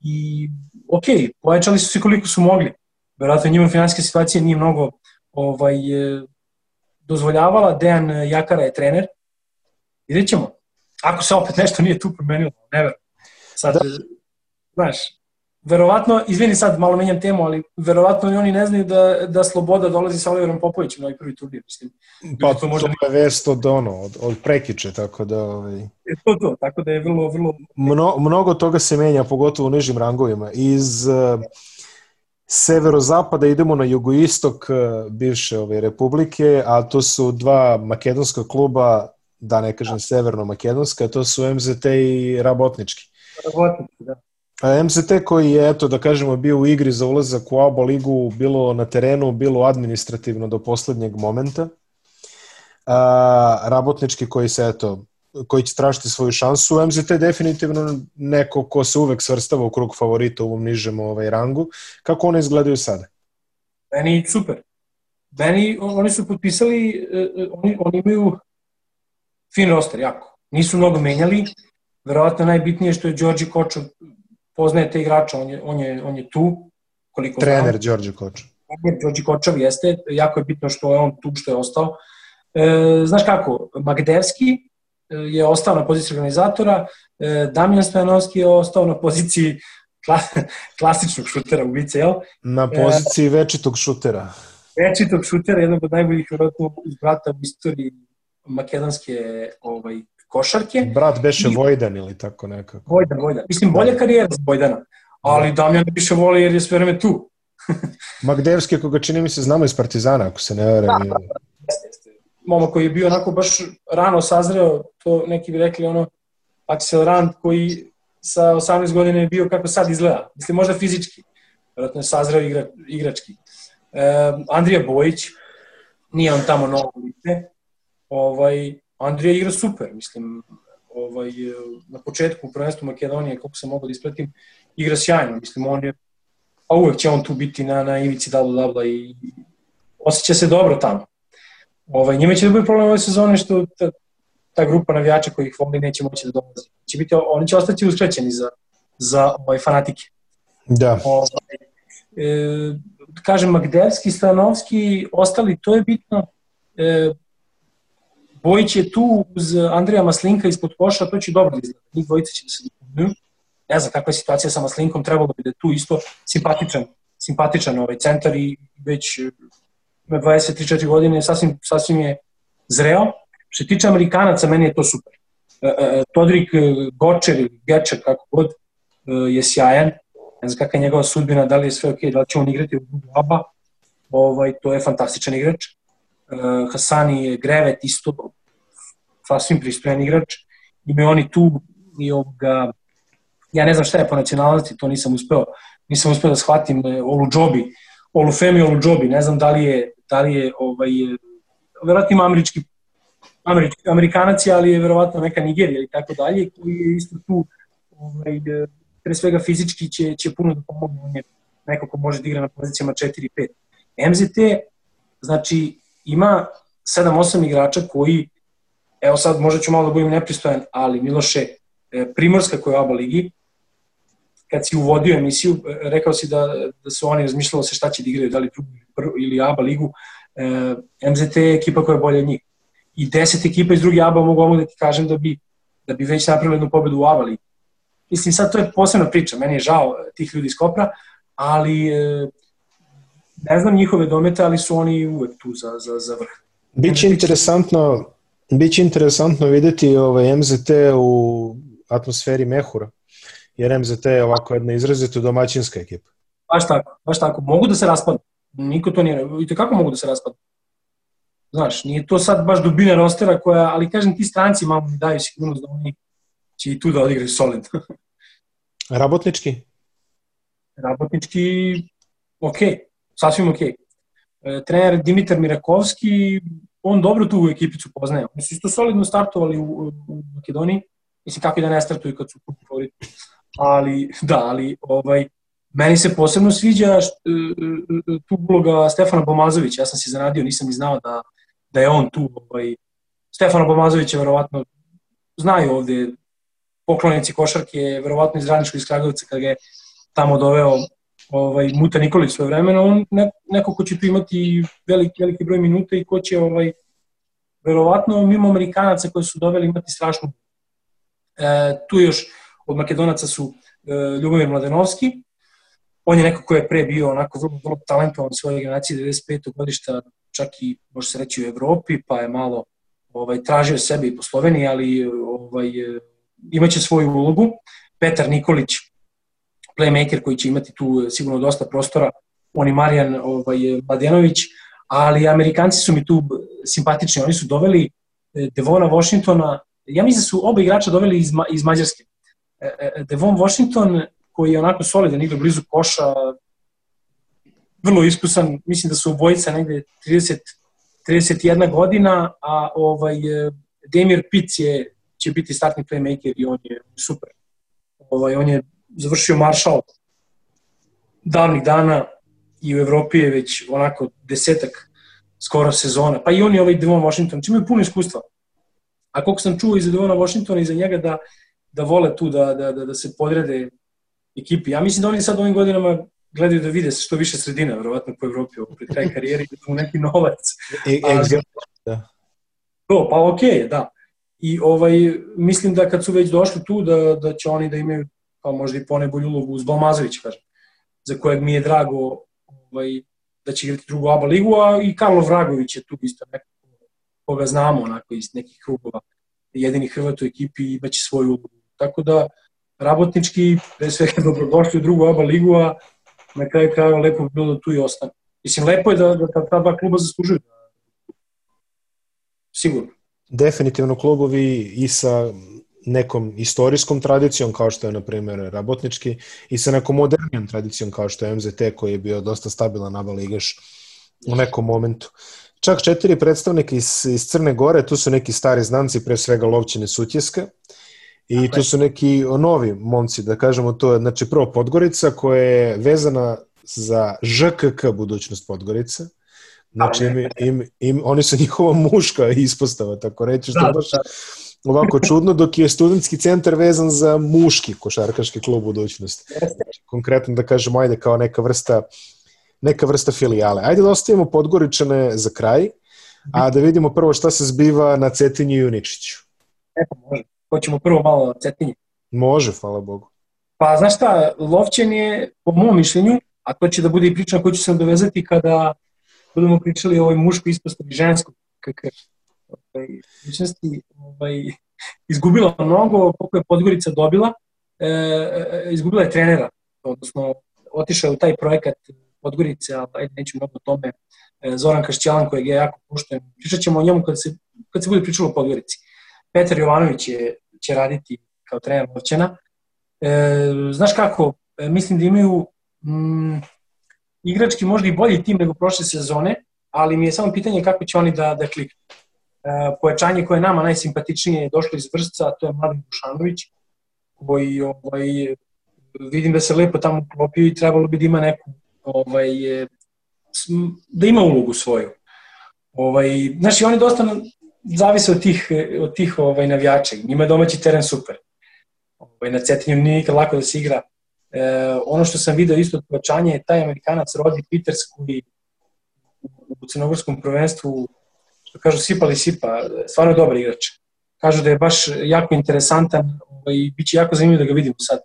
i ok, pojačali su se koliko su mogli. Verovatno njima finansijska situacija nije mnogo ovaj, e, dozvoljavala. Dejan Jakara je trener. Vidjet ćemo. Ako se opet nešto nije tu promenilo, never. Sad, da. znaš, verovatno, izvini sad, malo menjam temu, ali verovatno i oni ne znaju da, da Sloboda dolazi sa Oliverom Popovićem na ovaj prvi turnir, mislim. Pa to, možda... to je vest od, ono, od, od prekiče, tako da... Ovaj... Je to to, tako da je vrlo, vrlo... Mno, mnogo toga se menja, pogotovo u nižim rangovima. Iz uh, severozapada idemo na jugoistok uh, bivše ove republike, a to su dva makedonska kluba, da ne kažem severno-makedonska, to su MZT i Rabotnički. Rabotnički, da. MZT koji je, eto, da kažemo, bio u igri za ulazak u ABA ligu, bilo na terenu, bilo administrativno do poslednjeg momenta. A, rabotnički koji se, eto, koji će tražiti svoju šansu. MZT je definitivno neko ko se uvek svrstava u krug favorita u ovom nižem ovaj, rangu. Kako one izgledaju sada? Meni super. Meni, oni su potpisali, e, e, oni, oni imaju fin roster, jako. Nisu mnogo menjali. Verovatno najbitnije što je Đorđe Kočov poznaje te igrača, on je, on je, on je tu. Koliko Trener Đorđe Kočov. Đorđe Kočov jeste, jako je bitno što je on tu, što je ostao. E, znaš kako, Magdevski e, je ostao na poziciji organizatora, e, Damjan Stojanovski je ostao na poziciji klasičnog šutera ubice, jel? Na poziciji e, večitog šutera. Večitog šutera, jednog od najboljih vjerojatno iz brata u istoriji makedonske ovaj, košarke. Brat beše I... Vojdan ili tako nekako. Vojdan, Vojdan. Mislim, bolja karijera za Vojdana, ali da. Damjan više voli jer je sve vreme tu. Magdevski, koga čini mi se znamo iz Partizana, ako se ne verujem. Da, da, da. Jeste, jeste. Momak koji je bio onako baš rano sazreo, to neki bi rekli ono, Rand koji sa 18 godina je bio kako sad izgleda. Mislim, možda fizički. Vjerojatno je sazreo igra, igrački. E, Andrija Bojić, nije on tamo novo lice. Ovaj, Andrija igra super, mislim, ovaj, na početku u prvenstvu Makedonije, kako se mogu da ispratim, igra sjajno, mislim, on je, a uvek će on tu biti na, na ivici dabla dabla i osjeća se dobro tamo. Ovaj, njima će da bude problem ove sezone što ta, ta grupa navijača koji ih voli neće moći da dolazi. Će biti, oni će ostati uskraćeni za, za ovaj, fanatike. Da. Ovaj, e, kažem, Magdelski, Stanovski, ostali, to je bitno. E, Bojić je tu uz Andreja Maslinka ispod koša, to će dobro da izgleda. Njih dvojica će da se dopunjuju. Ne znam kakva je situacija sa Maslinkom, trebalo bi da je tu isto simpatičan, simpatičan ovaj centar i već ima 23-4 godine, sasvim, sasvim je zreo. Što se tiče Amerikanaca, meni je to super. E, e, Todrik Gočer Gečer, kako god, je sjajan ne znam kakva je njegova sudbina, da li je sve ok, da li će on igrati u ABA, ovaj, to je fantastičan igrač. Uh, Hasani je Grevet isto sasvim pristojan igrač. Imaju oni tu i ovoga, ja ne znam šta je po nacionalnosti, to nisam uspeo, nisam uspeo da shvatim e, Olu Džobi, Olu Femi, Olu Džobi, ne znam da li je, da li je ovaj, verovatno ima američki, američki amerikanac, ali je verovatno neka Nigerija i tako dalje, koji je isto tu ovaj, pre svega fizički će, će puno da pomogne, on je neko ko može da igra na pozicijama 4-5. MZT, znači, ima 7-8 igrača koji, evo sad možda ću malo da budem nepristojan, ali Miloše, e, Primorska koja je u ABA ligi, kad si uvodio emisiju, e, rekao si da, da su oni razmišljali se šta će da igraju, da li drugu ili ABA ligu, e, MZT je ekipa koja je bolja od njih. I deset ekipa iz druge ABA mogu da ti kažem da bi, da bi već napravili jednu pobedu u ABA ligi. Mislim, sad to je posebna priča, meni je žao tih ljudi iz Kopra, ali e, ne znam njihove domete, ali su oni uvek tu za, za, za vrh. Biće interesantno, biće interesantno videti ovaj MZT u atmosferi Mehura, jer MZT je ovako jedna izrazito domaćinska ekipa. Baš tako, baš tako. Mogu da se raspadnu. Niko to nije... I kako mogu da se raspadnu? Znaš, nije to sad baš dubina rostera koja, ali kažem ti stranci malo mi daju sigurnost da oni će i tu da odigraju solidno. Rabotnički? Rabotnički, ok, sasvim ok. E, trener Dimitar Mirakovski, on dobro tu ekipicu poznaje. Oni su isto solidno startovali u, u Makedoniji. Mislim, kako i da ne startuju kad su favoriti. Ali, da, ali ovaj, meni se posebno sviđa št, e, e, tu uloga Stefana Bomazovića. Ja sam se zanadio, nisam ni znao da, da je on tu. Ovaj, Stefana Bomazovića verovatno znaju ovde poklonici košarke, verovatno iz Radničkog iz Kragovica, kada ga je tamo doveo ovaj, Muta Nikolić svoje vremena, on ne, neko ko će tu imati veliki, veliki broj minuta i ko će ovaj, verovatno mimo Amerikanaca koji su doveli imati strašnu. E, tu još od Makedonaca su e, Ljubomir Mladenovski, on je neko ko je pre bio onako vrlo, vrlo talentovan svoje generacije 95. godišta, čak i može se reći u Evropi, pa je malo ovaj, tražio sebe i po Sloveniji, ali ovaj, imaće svoju ulogu. Petar Nikolić, playmaker koji će imati tu sigurno dosta prostora, on i Marijan ovaj, Mladenović, ali Amerikanci su mi tu simpatični, oni su doveli e, Devona Washingtona, ja mislim da su oba igrača doveli iz, iz Mađarske. E, e, Devon Washington, koji je onako solidan, igra blizu koša, vrlo iskusan, mislim da su obojica negde 30, 31 godina, a ovaj, Demir Pitts je će biti startni playmaker i on je super. Ovaj, on je završio Marshall davnih dana i u Evropi je već onako desetak skoro sezona. Pa i on je ovaj Devon Washington, čim je puno iskustva. A koliko sam čuo iz Devona Washingtona i za njega da, da vole tu da, da, da, da se podrede ekipi. Ja mislim da oni sad ovim godinama gledaju da vide što više sredina, verovatno po Evropi, pred kraj karijeri, da mu neki novac. E, e, da. To, pa okej, okay, da. I ovaj, mislim da kad su već došli tu, da, da će oni da imaju pa možda i ponajbolju ulogu uz Balmazović, kažem, za kojeg mi je drago ovaj, da će igrati drugu ABA ligu, a i Karlo Vragović je tu isto neko koga znamo onako iz nekih krugova jedini Hrvat u ekipi imaće svoju ulogu. Tako da, rabotnički, pre svega dobrodošli u drugu ABA ligu, a na kraju krajeva lepo bi bilo da tu i ostane. Mislim, lepo je da, da ta dva kluba zaslužuju. Sigurno definitivno klubovi i sa nekom istorijskom tradicijom kao što je na primjer Rabotnički i sa nekom modernijom tradicijom kao što je MZT koji je bio dosta stabilan naba ligaš u nekom momentu. Čak četiri predstavnika iz, iz Crne Gore, tu su neki stari znanci, pre svega Lovćine Sutjeske, i tu su neki novi momci, da kažemo to, znači prvo Podgorica koja je vezana za ŽKK budućnost Podgorice, Znači, im, im, im, oni su njihova muška ispostava, tako reći, što da, baš da. Ovako čudno, dok je studentski centar vezan za muški košarkaški klub budućnosti. Konkretno da kažemo, ajde, kao neka vrsta neka vrsta filijale. Ajde da ostavimo Podgoričane za kraj, a da vidimo prvo šta se zbiva na Cetinju i Uničiću. Eto, može. Hoćemo prvo malo na Cetinju. Može, hvala Bogu. Pa, znaš šta, Lovćen je, po mom mišljenju, a to će da bude i priča koju ću se dovezati kada budemo pričali o ovoj muškoj ispostavi ženskog KK. Ovaj, ličnosti, ovaj, izgubila mnogo, koliko je Podgorica dobila, e, e, izgubila je trenera, odnosno otišao je u taj projekat Podgorice, ali ajde neću mnogo o tome, e, Zoran Kašćalan kojeg je jako pušten. Pričat ćemo o njemu kad se, kad se bude pričalo o Podgorici. Petar Jovanović je, će raditi kao trener Lovćena. E, znaš kako, e, mislim da imaju mm, igrački možda i bolji tim nego prošle sezone, ali mi je samo pitanje kako će oni da, da kliknu. E, pojačanje koje je nama najsimpatičnije je došlo iz Vršca, to je Mladen Dušanović, koji ovaj, vidim da se lepo tamo uklopio i trebalo bi da ima neku ovaj, da ima ulogu svoju. Ovaj, znači, oni dosta zavise od tih, od tih ovaj, navijača. Njima je domaći teren super. Ovaj, na Cetinju nije nikad lako da se igra. E, ono što sam video isto od pojačanja je taj Amerikanac Rodi Peters koji u crnogorskom prvenstvu što kažu sipali sipa, stvarno je dobar igrač. Kažu da je baš jako interesantan ovaj, i bit će jako zanimljivo da ga vidimo sad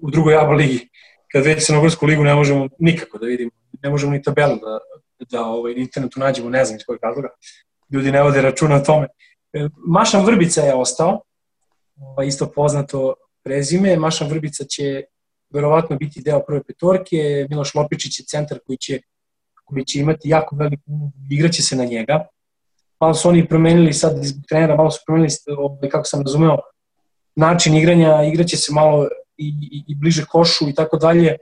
u drugoj ABA ligi kad već Crnogorsku ligu ne možemo nikako da vidimo, ne možemo ni tabelu da, da ovaj, na internetu nađemo, ne znam iz kojeg razloga. Ljudi ne vode računa o tome. E, Mašan Vrbica je ostao, ovaj, isto poznato prezime. Mašan Vrbica će verovatno biti deo prve petorke. Miloš Lopičić je centar koji će, koji će imati jako veliku igraće se na njega. Malo su oni promenili sad zbog trenera, malo su promenili, ovaj, kako sam razumeo, način igranja, igraće se malo i, i, i bliže košu i tako dalje. E,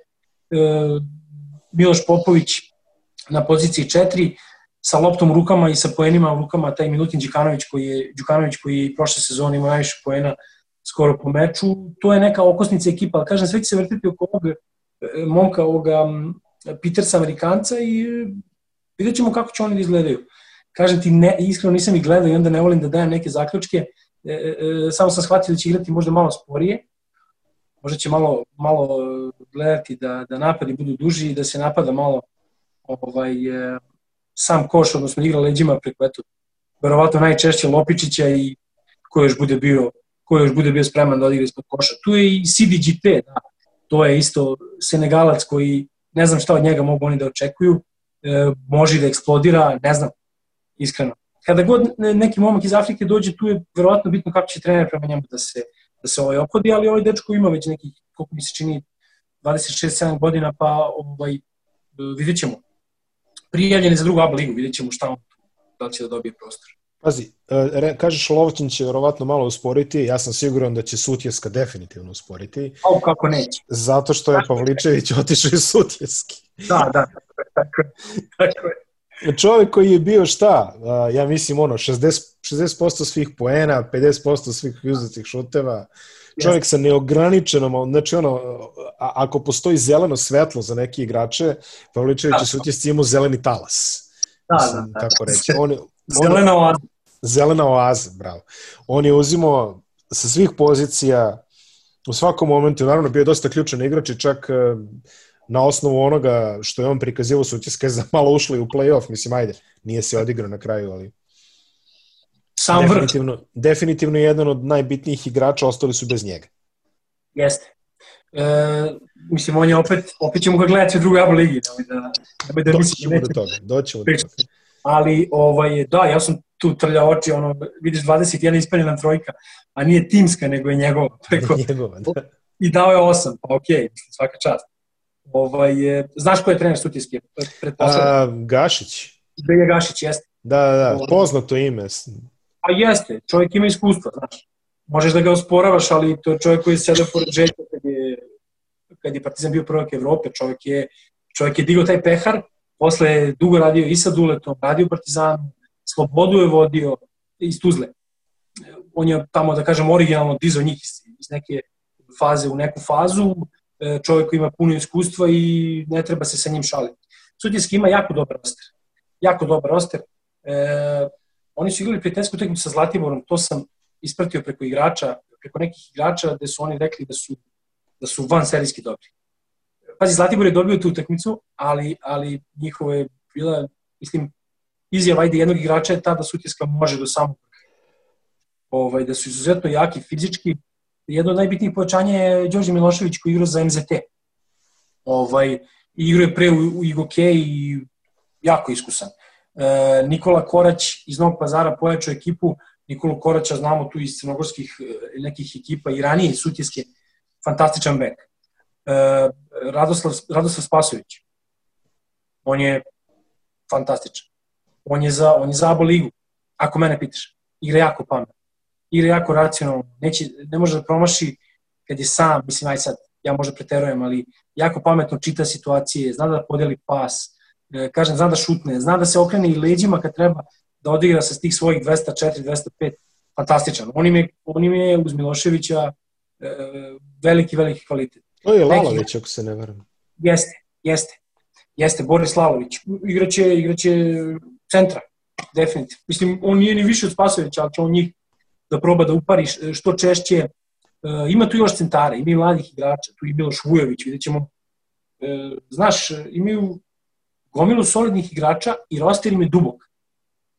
Miloš Popović na poziciji 4 sa loptom u rukama i sa poenima u rukama, taj Milutin Đukanović koji je, Đukanović koji je prošle sezone imao najviše poena skoro po meču, to je neka okosnica ekipa, ali kažem, sve će se vrtiti oko ovog e, momka, ovoga Petersa Amerikanca i e, vidjet ćemo kako će oni da izgledaju. Kažem ti, ne, iskreno nisam ih gledao i onda ne volim da dajem neke zaključke, e, e, samo sam shvatio da će igrati možda malo sporije, možda će malo, malo gledati da, da napadi budu duži i da se napada malo ovaj, e, sam koš, odnosno igra leđima preko eto, verovatno najčešće Lopičića i ko još bude bio ko još bude bio spreman da odigra ispod koša. Tu je i CDGP, da, to je isto Senegalac koji ne znam šta od njega mogu oni da očekuju, e, može da eksplodira, ne znam, iskreno. Kada god neki momak iz Afrike dođe, tu je verovatno bitno kako će trener prema njemu da se da se ovaj opodi, ali ovaj dečko ima već nekih, koliko mi se čini, 26-7 godina, pa ovaj, vidjet ćemo. Prijavljen je za drugu ABA ligu, vidjet ćemo šta on, da će da dobije prostor. Pazi, e, kažeš Lovćin će verovatno malo usporiti, ja sam siguran da će Sutjeska definitivno usporiti. A kako neće? Zato što je Pavličević otišao iz Sutjeski. Da, da, tako je. Tako je čovjek koji je bio šta, ja mislim ono 60, 60% svih poena, 50% svih uzetih šuteva, čovjek sa neograničenom, znači ono, a, ako postoji zeleno svetlo za neke igrače, Pavličević je sutjesci imao zeleni talas. Da, mislim, da, da. Tako reći. On, on, zelena oaza. Zelena oaza, bravo. On je uzimao sa svih pozicija u svakom momentu, naravno bio je dosta ključan igrač i čak na osnovu onoga što je on prikazivao su utiske za malo ušli u play-off, mislim, ajde, nije se odigrao na kraju, ali Sam definitivno, vrh. definitivno jedan od najbitnijih igrača, ostali su bez njega. Jeste. E, mislim, on je opet, opet ćemo ga gledati u drugoj abo ligi. Da, da, da doći ćemo do toga, doći ćemo do toga. Ali, ovaj, da, ja sam tu trlja oči, ono, vidiš 21 ispaljena trojka, a nije timska, nego je njegova. Preko, njegova, da. I dao je 8, pa okej, okay, svaka čast. Ovaj, znaš ko je trener Sutijski? Pretpostavljam. Gašić. Belja Gašić, jeste. Da, da, da, ovaj. poznato ime. A jeste, čovjek ima iskustva, znaš. Možeš da ga osporavaš, ali to je čovjek koji je sedao pored Željka kad je, kad je Partizan bio prvak Evrope, čovjek je, čovjek je digao taj pehar, posle je dugo radio i sa Duletom, radio u Partizanu, Slobodu je vodio iz Tuzle. On je tamo, da kažem, originalno dizao njih iz, iz neke faze u neku fazu, čovjek koji ima puno iskustva i ne treba se sa njim šaliti. Sutjeski ima jako dobar roster. jako dobar roster. E, oni su igrali prijateljsku utakmicu sa Zlatiborom, to sam ispratio preko igrača, preko nekih igrača gde su oni rekli da su, da su van serijski dobri. Pazi, Zlatibor je dobio tu utakmicu, ali, ali njihovo je bila, mislim, izjava ajde jednog igrača je ta da Sutjeska može do samog ovaj, da su izuzetno jaki fizički. Jedno od najbitnijih pojačanja je Đorđe Milošević koji igra za MZT. Ovaj, igra je pre u, u Igoke i jako iskusan. E, Nikola Korać iz Novog pazara pojačao ekipu, Nikolu Koraća znamo tu iz crnogorskih e, nekih ekipa i ranije Sutjeske, fantastičan bek. E, Radoslav, Radoslav Spasović, on je fantastičan. On je za, on je za abo ligu, ako mene pitaš. Igra jako pametno. Igra jako racionalno. Neće, ne može da promaši kad je sam, mislim, aj sad, ja možda preterujem, ali jako pametno čita situacije, zna da podeli pas, e, kažem, zna da šutne, zna da se okrene i leđima kad treba da odigra sa tih svojih 204, 205, fantastičan. On im je, on im je uz Miloševića e, veliki, veliki kvalitet. To je Lalović, ako se ne varam. Jeste, jeste. Jeste, Boris Lalović. Igraće, igraće centra, definitivno. Mislim, on nije ni više od Spasovića, ali će on njih da proba da upari što češće. E, ima tu još centara, ima i mladih igrača, tu je Miloš Vujović, vidjet ćemo. E, znaš, imaju gomilu solidnih igrača i roster im je dubok.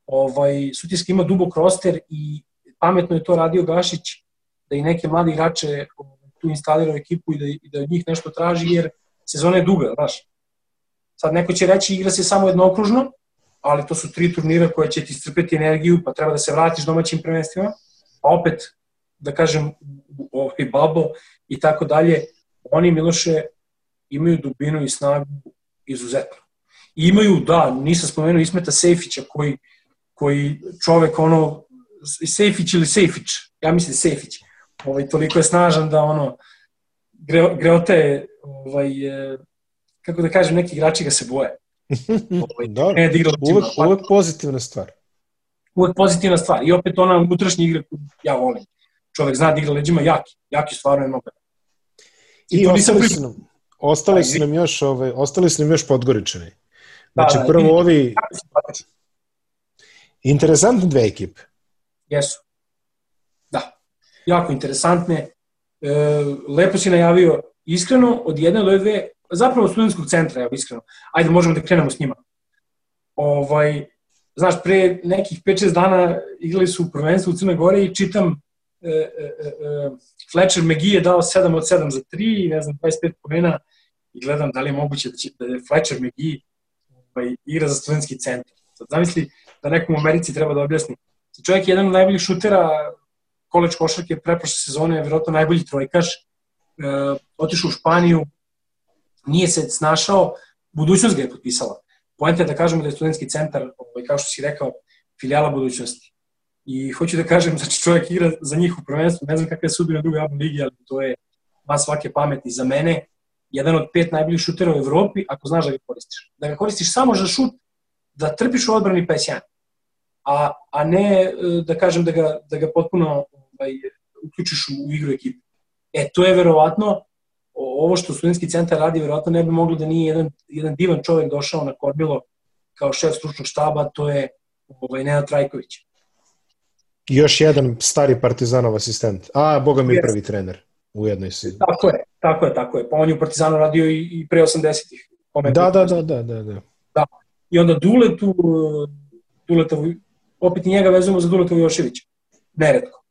Ovaj, Sutjeska ima dubok roster i pametno je to radio Gašić da i neke mlade igrače ovaj, tu instalira u ekipu i da, i da od njih nešto traži, jer sezona je duga, znaš. Sad neko će reći igra se samo jednokružno, ali to su tri turnira koje će ti strpeti energiju, pa treba da se vratiš domaćim prvenstvima, pa opet, da kažem, ovaj babo i tako dalje, oni Miloše imaju dubinu i snagu izuzetno. I imaju, da, nisam spomenuo Ismeta Sejfića koji, koji čovek ono, Sejfić ili Sejfić, ja mislim Sejfić, ovaj, toliko je snažan da ono, gre, greote, ovaj, kako da kažem, neki igrači ga se boje. Ovaj, da, ne da uvek, uvek pozitivna stvar. Uvek pozitivna stvar. I opet ona unutrašnja igra koju ja volim. Čovek zna da igra leđima jaki. Jaki stvarno je mnogo. I, I ostali, su nam, ostali su nam još, ovaj, ostali su nam još podgoričani. Znači, da, da, prvo ovi... Interesantne dve ekipe. Jesu. Da. Jako interesantne. E, lepo si najavio iskreno, od jedne do dve zapravo studentskog centra, evo iskreno. Ajde, možemo da krenemo s njima. Ovaj, znaš, pre nekih 5-6 dana igrali su u prvenstvu u Crnoj Gore i čitam e, e, e, e Fletcher McGee je dao 7 od 7 za 3 i ne znam, 25 pojena i gledam da li je moguće da, će, da je Fletcher McGee ovaj, igra za studentski centar. Sad zamisli da nekom u Americi treba da objasni. Čovjek je jedan od najboljih šutera koleč košarke preprošle sezone, je vjerojatno najbolji trojkaš, e, otišao u Španiju, nije se snašao, budućnost ga je potpisala. Poenta je da kažemo da je studentski centar, ovaj, kao što si rekao, filijala budućnosti. I hoću da kažem, znači čovjek igra za njih u prvenstvu, ne znam kakve je sudbine druge javne ligi, ali to je van svake pameti za mene. Jedan od pet najboljih šutera u Evropi, ako znaš da ga koristiš. Da ga koristiš samo za šut, da trpiš u odbrani pa je. A, a ne e, da kažem da ga, da ga potpuno ovaj, uključiš u, u igru ekipe. E, to je verovatno ovo što studentski centar radi, verovatno ne bi moglo da nije jedan, jedan divan čovek došao na Korbilo kao šef stručnog štaba, to je ovaj, Nenad Trajković. Još jedan stari partizanov asistent. A, boga mi prvi trener u jednoj si. Tako je, tako je, tako je. Pa on je u Partizanu radio i, i pre 80-ih. Da, da, da, da, da, da. da. I onda Duletu, Duletovu, opet i njega vezujemo za Duletovu Joševića. Neretko.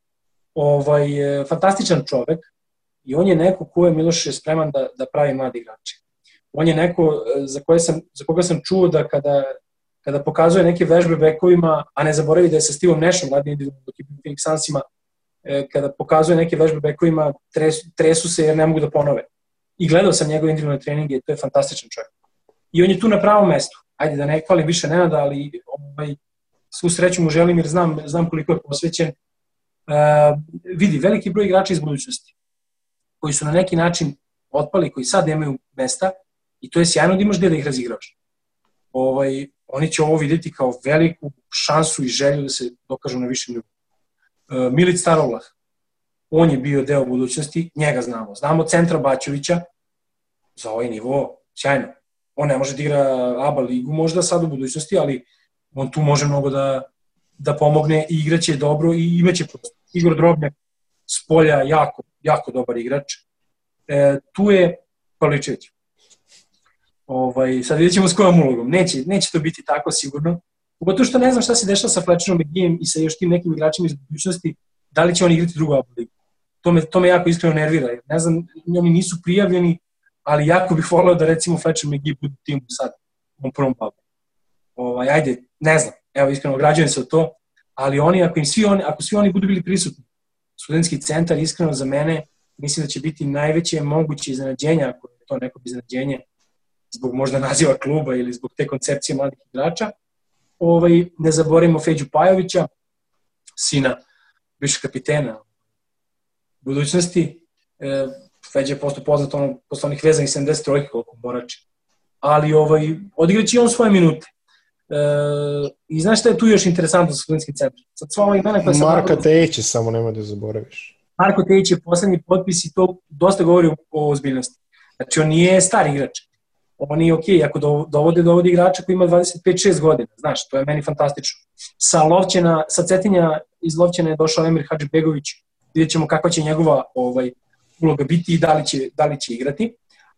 Ovaj, fantastičan čovek, I on je neko ko je Miloš spreman da, da pravi mladi igrače. On je neko e, za, koje sam, za koga sam čuo da kada, kada pokazuje neke vežbe bekovima, a ne zaboravi da je sa Stivom Nešom, mladi individualno dok je Phoenix Sunsima, e, kada pokazuje neke vežbe bekovima, tresu, tresu se jer ne mogu da ponove. I gledao sam njegove individualne treninge, to je fantastičan čovjek. I on je tu na pravom mestu. Ajde da ne hvalim više Nenada, ali ovaj, svu sreću mu želim jer znam, znam koliko je posvećen. Uh, vidi, veliki broj igrača iz budućnosti koji su na neki način otpali, koji sad nemaju mesta i to je sjajno da imaš gde da ih razigraš. Ovaj, oni će ovo videti kao veliku šansu i želju da se dokažu na višem nivou. E, Milic Starovlah, on je bio deo budućnosti, njega znamo. Znamo Centra Baćovića za ovaj nivo, sjajno. On ne može da igra ABA ligu možda sad u budućnosti, ali on tu može mnogo da, da pomogne i igraće dobro i imaće prostor. Igor Drobnjak s polja jako, jako dobar igrač. E, tu je Pavličević. Ovaj, sad vidjet ćemo s kojom ulogom. Neće, neće to biti tako sigurno. Pogotovo što ne znam šta se dešava sa Fletcherom McGeeom i sa još tim nekim igračima iz budućnosti, da li će on igrati drugu Abu ligu. To me, to me jako iskreno nervira. Ne znam, oni nisu prijavljeni, ali jako bih voleo da recimo Fletcher McGee bude timu sad u prvom babu. Ovaj, ajde, ne znam, evo iskreno građujem se od to, ali oni, ako, im svi oni, ako svi oni budu bili prisutni, studentski centar iskreno za mene mislim da će biti najveće moguće iznenađenja, ako je to neko iznenađenje, zbog možda naziva kluba ili zbog te koncepcije mladih igrača. Ovaj, ne zaboravimo Feđu Pajovića, sina više kapitena budućnosti. E, Feđa je posto poznat ono, posle onih vezanih 70 trojke koliko borače. Ali ovaj, odigraće on svoje minute. E, I znaš šta je tu još interesantno sa studentskim centrom? Sad sva ova imena koja sam... Marka Tejić samo nema da zaboraviš. Marko Tejić je poslednji potpis i to dosta govori o ozbiljnosti. Znači, on nije star igrač. On je okej, okay, ako dovode, dovode igrača koji ima 25-6 godina. Znaš, to je meni fantastično. Sa Lovćena, sa Cetinja iz Lovćena je došao Emir Hadžibegović. Vidjet ćemo kakva će njegova ovaj, uloga biti i da li će, da li će igrati.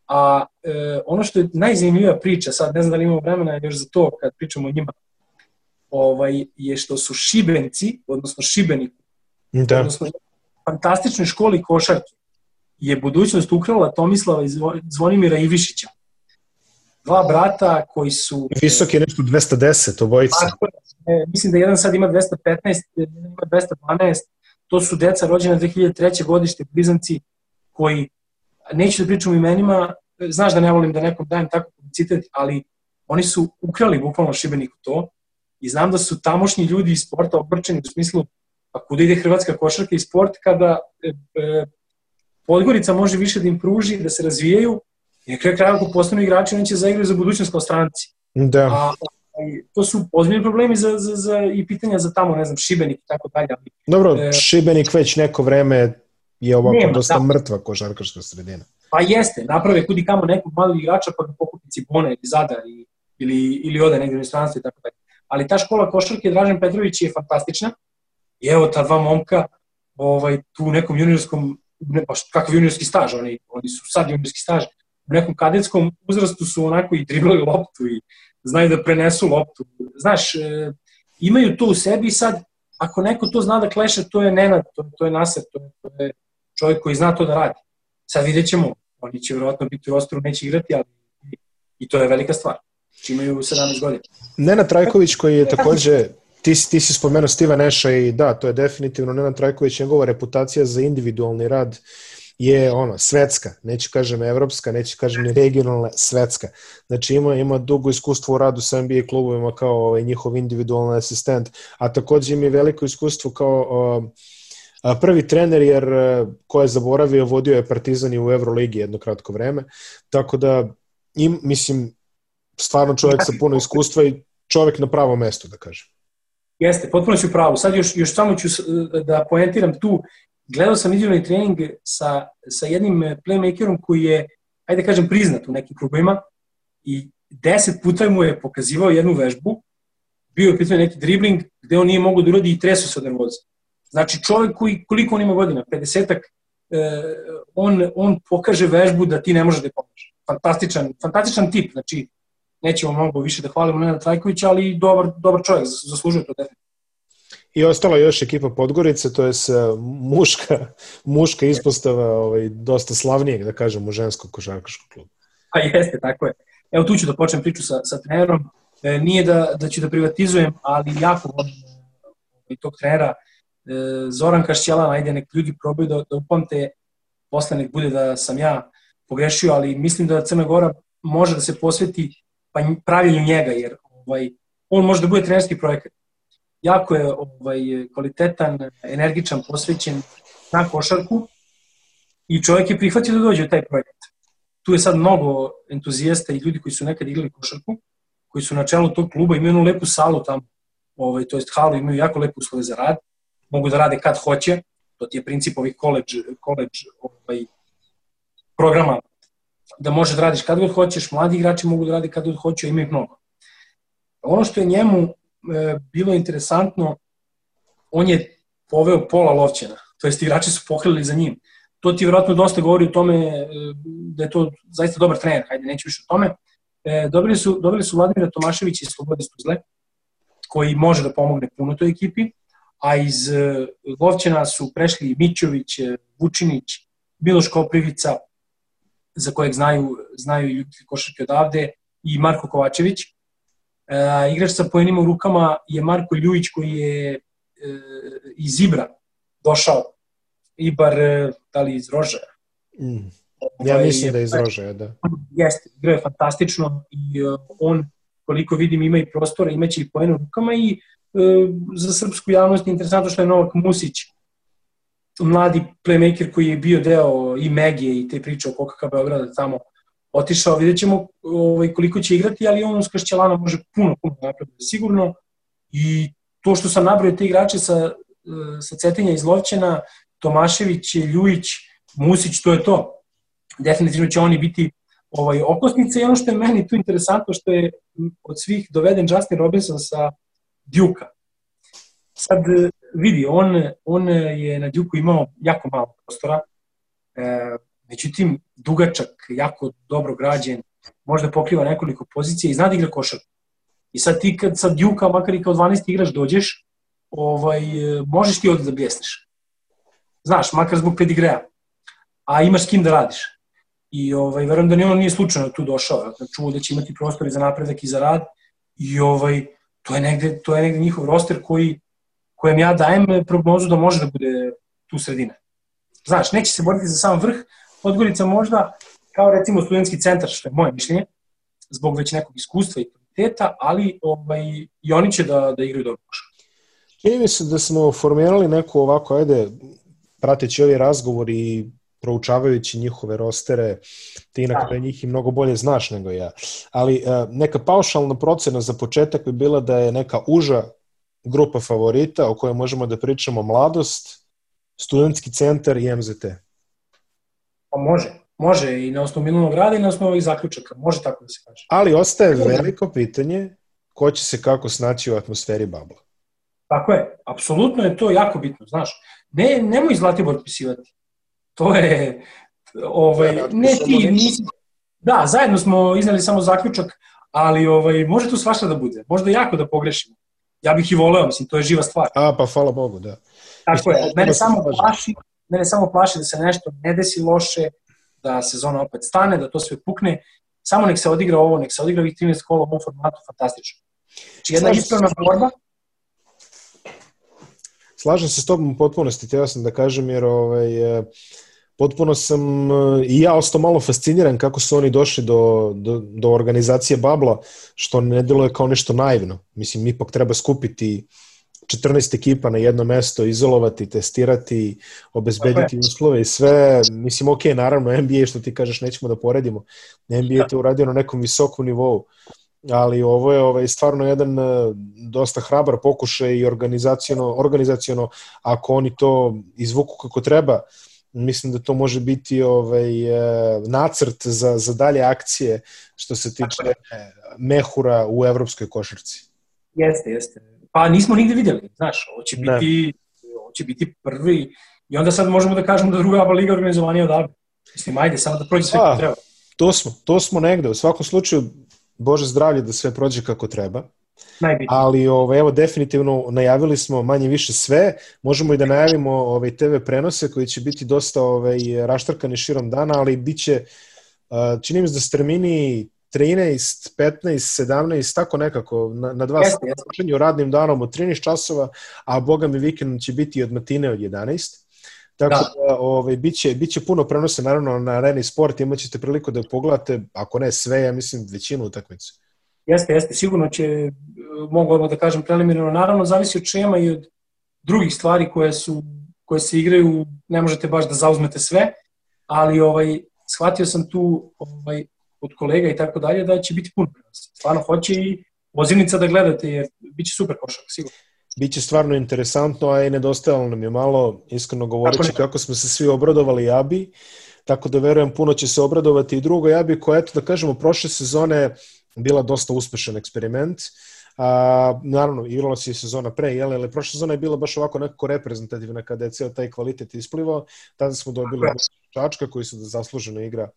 A e, ono što je najzanimljivija priča, sad ne znam da li imamo vremena još za to kad pričamo o njima, ovaj, je što su Šibenci, odnosno Šibeniku, da. odnosno fantastičnoj školi košarke, je budućnost ukrala Tomislava i Zvonimira Ivišića. Dva brata koji su... Visok je nešto 210, obojica. Tako, e, mislim da jedan sad ima 215, jedan ima 212. To su deca rođena 2003. godište, blizanci koji, neću da pričam imenima, znaš da ne volim da nekom dajem tako publicitet, ali oni su ukrali bukvalno Šibeniku to i znam da su tamošnji ljudi iz sporta obrčeni u smislu pa kuda ide hrvatska košarka i sport kada e, e, Podgorica može više da im pruži, da se razvijaju i na kraju kraja ako postanu igrači, oni će zaigrati za budućnost kao stranci. Da. A, to su ozbiljni problemi za, za, za, i pitanja za tamo, ne znam, Šibenik i tako dalje. Dobro, e, Šibenik već neko vreme je ovako nema, dosta da. mrtva košarkaška sredina. Pa jeste, naprave kudi kamo nekog malog igrača pa ga pokupi Cibona ili Zadar ili, ili, ili ode negde u inostranstvo i tako dalje. Ali ta škola košarke Dražen Petrović je fantastična i evo ta dva momka ovaj, tu u nekom juniorskom, ne, pa kakav juniorski staž, oni, oni su sad juniorski staž, u nekom kadetskom uzrastu su onako i driblali loptu i znaju da prenesu loptu. Znaš, e, imaju to u sebi i sad, ako neko to zna da kleše, to je Nenad, to, to je Nasar, to, to je čovjek koji zna to da radi. Sad vidjet ćemo, oni će vjerojatno biti u rosteru, neće igrati, ali i to je velika stvar. Či znači, imaju 17 godina. Nena Trajković koji je takođe, ti, ti si spomenuo Stiva Neša i da, to je definitivno Nena Trajković, njegova reputacija za individualni rad je ono svetska, neću kažem evropska, neću kažem ni regionalna, svetska. Znači ima ima dugo iskustvo u radu sa NBA klubovima kao ovaj njihov individualni asistent, a takođe ima i veliko iskustvo kao uh, prvi trener, jer e, ko je zaboravio, vodio je Partizan i u Euroligi jedno kratko vreme, tako da im, mislim, stvarno čovjek sa puno iskustva i čovjek na pravo mesto, da kažem. Jeste, potpuno ću pravo. Sad još, još samo ću da poentiram tu. Gledao sam individualni trening sa, sa jednim playmakerom koji je, ajde da kažem, priznat u nekim klubima i deset puta mu je pokazivao jednu vežbu, bio je pitanje neki dribling gde on nije mogo da uradi i tresu se od nervoza. Znači čovjek koji, koliko on ima godina, 50-ak, eh, on, on pokaže vežbu da ti ne može da je. Fantastičan, fantastičan tip, znači nećemo mnogo više da hvalimo Nenad Trajkovića, ali dobar, dobar čovjek, zaslužuje to definitivno. I ostala još ekipa Podgorice, to je muška, muška ispostava ovaj, dosta slavnijeg, da kažem, u ženskog košarkaškog klubu. Pa jeste, tako je. Evo tu ću da počnem priču sa, sa trenerom. E, nije da, da ću da privatizujem, ali jako volim ovaj, tog trenera. E, Zoran Kašćelan, ajde nek ljudi probaju da, da upamte, posle nek bude da sam ja pogrešio, ali mislim da Crna Gora može da se posveti pa pravljenju njega, jer ovaj, on može da bude trenerski projekat. Jako je ovaj, kvalitetan, energičan, posvećen na košarku i čovjek je prihvatio da dođe u taj projekat. Tu je sad mnogo entuzijasta i ljudi koji su nekad igrali košarku, koji su na čelu tog kluba, imaju jednu lepu salu tamo, ovaj, to jest halu, imaju jako lepe uslove za rad, mogu da rade kad hoće, to ti je princip ovih college, college ovaj, programa, da možeš da radiš kad god hoćeš, mladi igrači mogu da rade kad god hoće, ima ih mnogo. Ono što je njemu bilo je interesantno, on je poveo pola lovćena, to jest igrači su pokrili za njim. To ti vjerojatno dosta govori o tome e, da je to zaista dobar trener, hajde, neću više o tome. E, dobili, su, dobili su Vladimira Tomaševića iz Slobode Stuzle, koji može da pomogne puno toj ekipi, a iz e, Lovćena su prešli Mićović, e, Vučinić, Miloš Koprivica, za kojeg znaju, znaju ljubitelji košarke odavde, i Marko Kovačević. E, igrač sa pojenima u rukama je Marko Ljujić koji je e, iz Ibra došao. Ibar, e, da li iz Rožaja? Mm. Ja ovaj, mislim da je iz Rožaja, da. Jeste, igra je fantastično i on, koliko vidim, ima i prostora, imaće i pojene u rukama i uh, za srpsku javnost je interesantno što je Novak Musić, mladi playmaker koji je bio deo i Megije i te priče o KKK Beograda tamo otišao, vidjet ćemo ovaj, koliko će igrati, ali on uz Kašćelana može puno, puno napraviti, sigurno. I to što sam nabrao te igrače sa, sa Cetinja iz Lovćena, Tomašević, Ljujić, Musić, to je to. Definitivno će oni biti ovaj, okosnice i ono što je meni tu interesantno, što je od svih doveden Justin Robinson sa Duke-a. Sad vidi, on, on je na Duke-u imao jako malo prostora, e, međutim, dugačak, jako dobro građen, možda pokriva nekoliko pozicija i zna da igra košar. I sad ti kad sa Duke-a, makar i kao 12 igrač dođeš, ovaj, možeš ti ovde da bljesneš. Znaš, makar zbog pedigreja. A imaš s kim da radiš. I ovaj, verujem da ni on nije slučajno tu došao. Čuo da će imati prostor za napredak i za rad. I ovaj, to je negde, to je negde njihov roster koji, kojem ja dajem prognozu da može da bude tu sredina. Znaš, neće se boriti za sam vrh, Podgorica možda kao recimo studentski centar, što je moje mišljenje, zbog već nekog iskustva i kvaliteta, ali ovaj, i oni će da, da igraju dobro košarku. Čini mi se da smo formirali neku ovako, ajde, prateći ovi razgovor i proučavajući njihove rostere, ti inakve da. njih i mnogo bolje znaš nego ja. Ali e, neka paušalna procena za početak bi bila da je neka uža grupa favorita o kojoj možemo da pričamo mladost, studentski centar i MZT. Pa može, može i na osnovu minulog rada i na osnovu ovih zaključaka, može tako da se kaže. Ali ostaje veliko pitanje ko će se kako snaći u atmosferi babla. Tako je, apsolutno je to jako bitno, znaš. Ne, nemoj Zlatibor pisivati. To je, ovaj, ne ti, nisi, da, zajedno smo iznali samo zaključak, ali ovaj, može tu svašta da bude, možda jako da pogrešimo. Ja bih i voleo, mislim, to je živa stvar. A, pa hvala Bogu, da. Tako je, mene samo plaši, mene samo plaši da se nešto ne desi loše, da sezona opet stane, da to sve pukne. Samo nek se odigra ovo, nek se odigra ovih 13 kola u ovom formatu, fantastično. Znači jedna ispravna borba. Slažem se s tobom u potpunosti, teo sam da kažem, jer ovaj, potpuno sam e, i ja ostao malo fasciniran kako su oni došli do, do, do organizacije Babla, što ne deluje kao nešto naivno. Mislim, ipak treba skupiti 14 ekipa na jedno mesto, izolovati, testirati, obezbediti uslove i sve. Mislim, ok, naravno, NBA, što ti kažeš, nećemo da poredimo. NBA je to uradio na nekom visokom nivou, ali ovo je ovaj, stvarno jedan e, dosta hrabar pokušaj i organizacijono, organizacijono ako oni to izvuku kako treba, mislim da to može biti ovaj, e, nacrt za, za dalje akcije što se tiče mehura u evropskoj košarci. Jeste, jeste pa nismo nigde videli, znaš, ovo će biti, ovo će biti prvi, i onda sad možemo da kažemo da druga liga organizovanija odavde. Mislim, ajde, samo da prođe sve kako pa, treba. To smo, to smo negde. U svakom slučaju, Bože zdravlje da sve prođe kako treba. Najbitnije. Ali ovo, evo definitivno najavili smo manje više sve. Možemo i da najavimo ovaj TV prenose koji će biti dosta ovaj raštrkani širom dana, ali biće čini mi se da se termini 13, 15, 17, tako nekako, na, na dva jeste, jeste. radnim danom od 13 časova, a boga mi vikend će biti od matine od 11. Tako da, da ovaj, biće, biće puno prenose naravno na Areni Sport, imat ćete priliku da pogledate, ako ne sve, ja mislim većinu utakmice. Jeste, jeste, sigurno će, mogu odmah da kažem preliminarno, naravno zavisi od čema i od drugih stvari koje su koje se igraju, ne možete baš da zauzmete sve, ali ovaj shvatio sam tu ovaj od kolega i tako dalje, da će biti puno prenosa. Stvarno hoće i vozilnica da gledate, jer bit će super košak, sigurno. Biće stvarno interesantno, a i nedostajalo nam je malo, iskreno govoreći, kako smo se svi obradovali Jabi, tako da verujem puno će se obradovati i drugo Jabi, koja, eto da kažemo, prošle sezone bila dosta uspešan eksperiment, A, naravno, igrala se i sezona pre, jel, ali prošla sezona je bila baš ovako nekako reprezentativna kada je ceo taj kvalitet isplivao. Tada smo dobili Čačka koji se zasluženo igra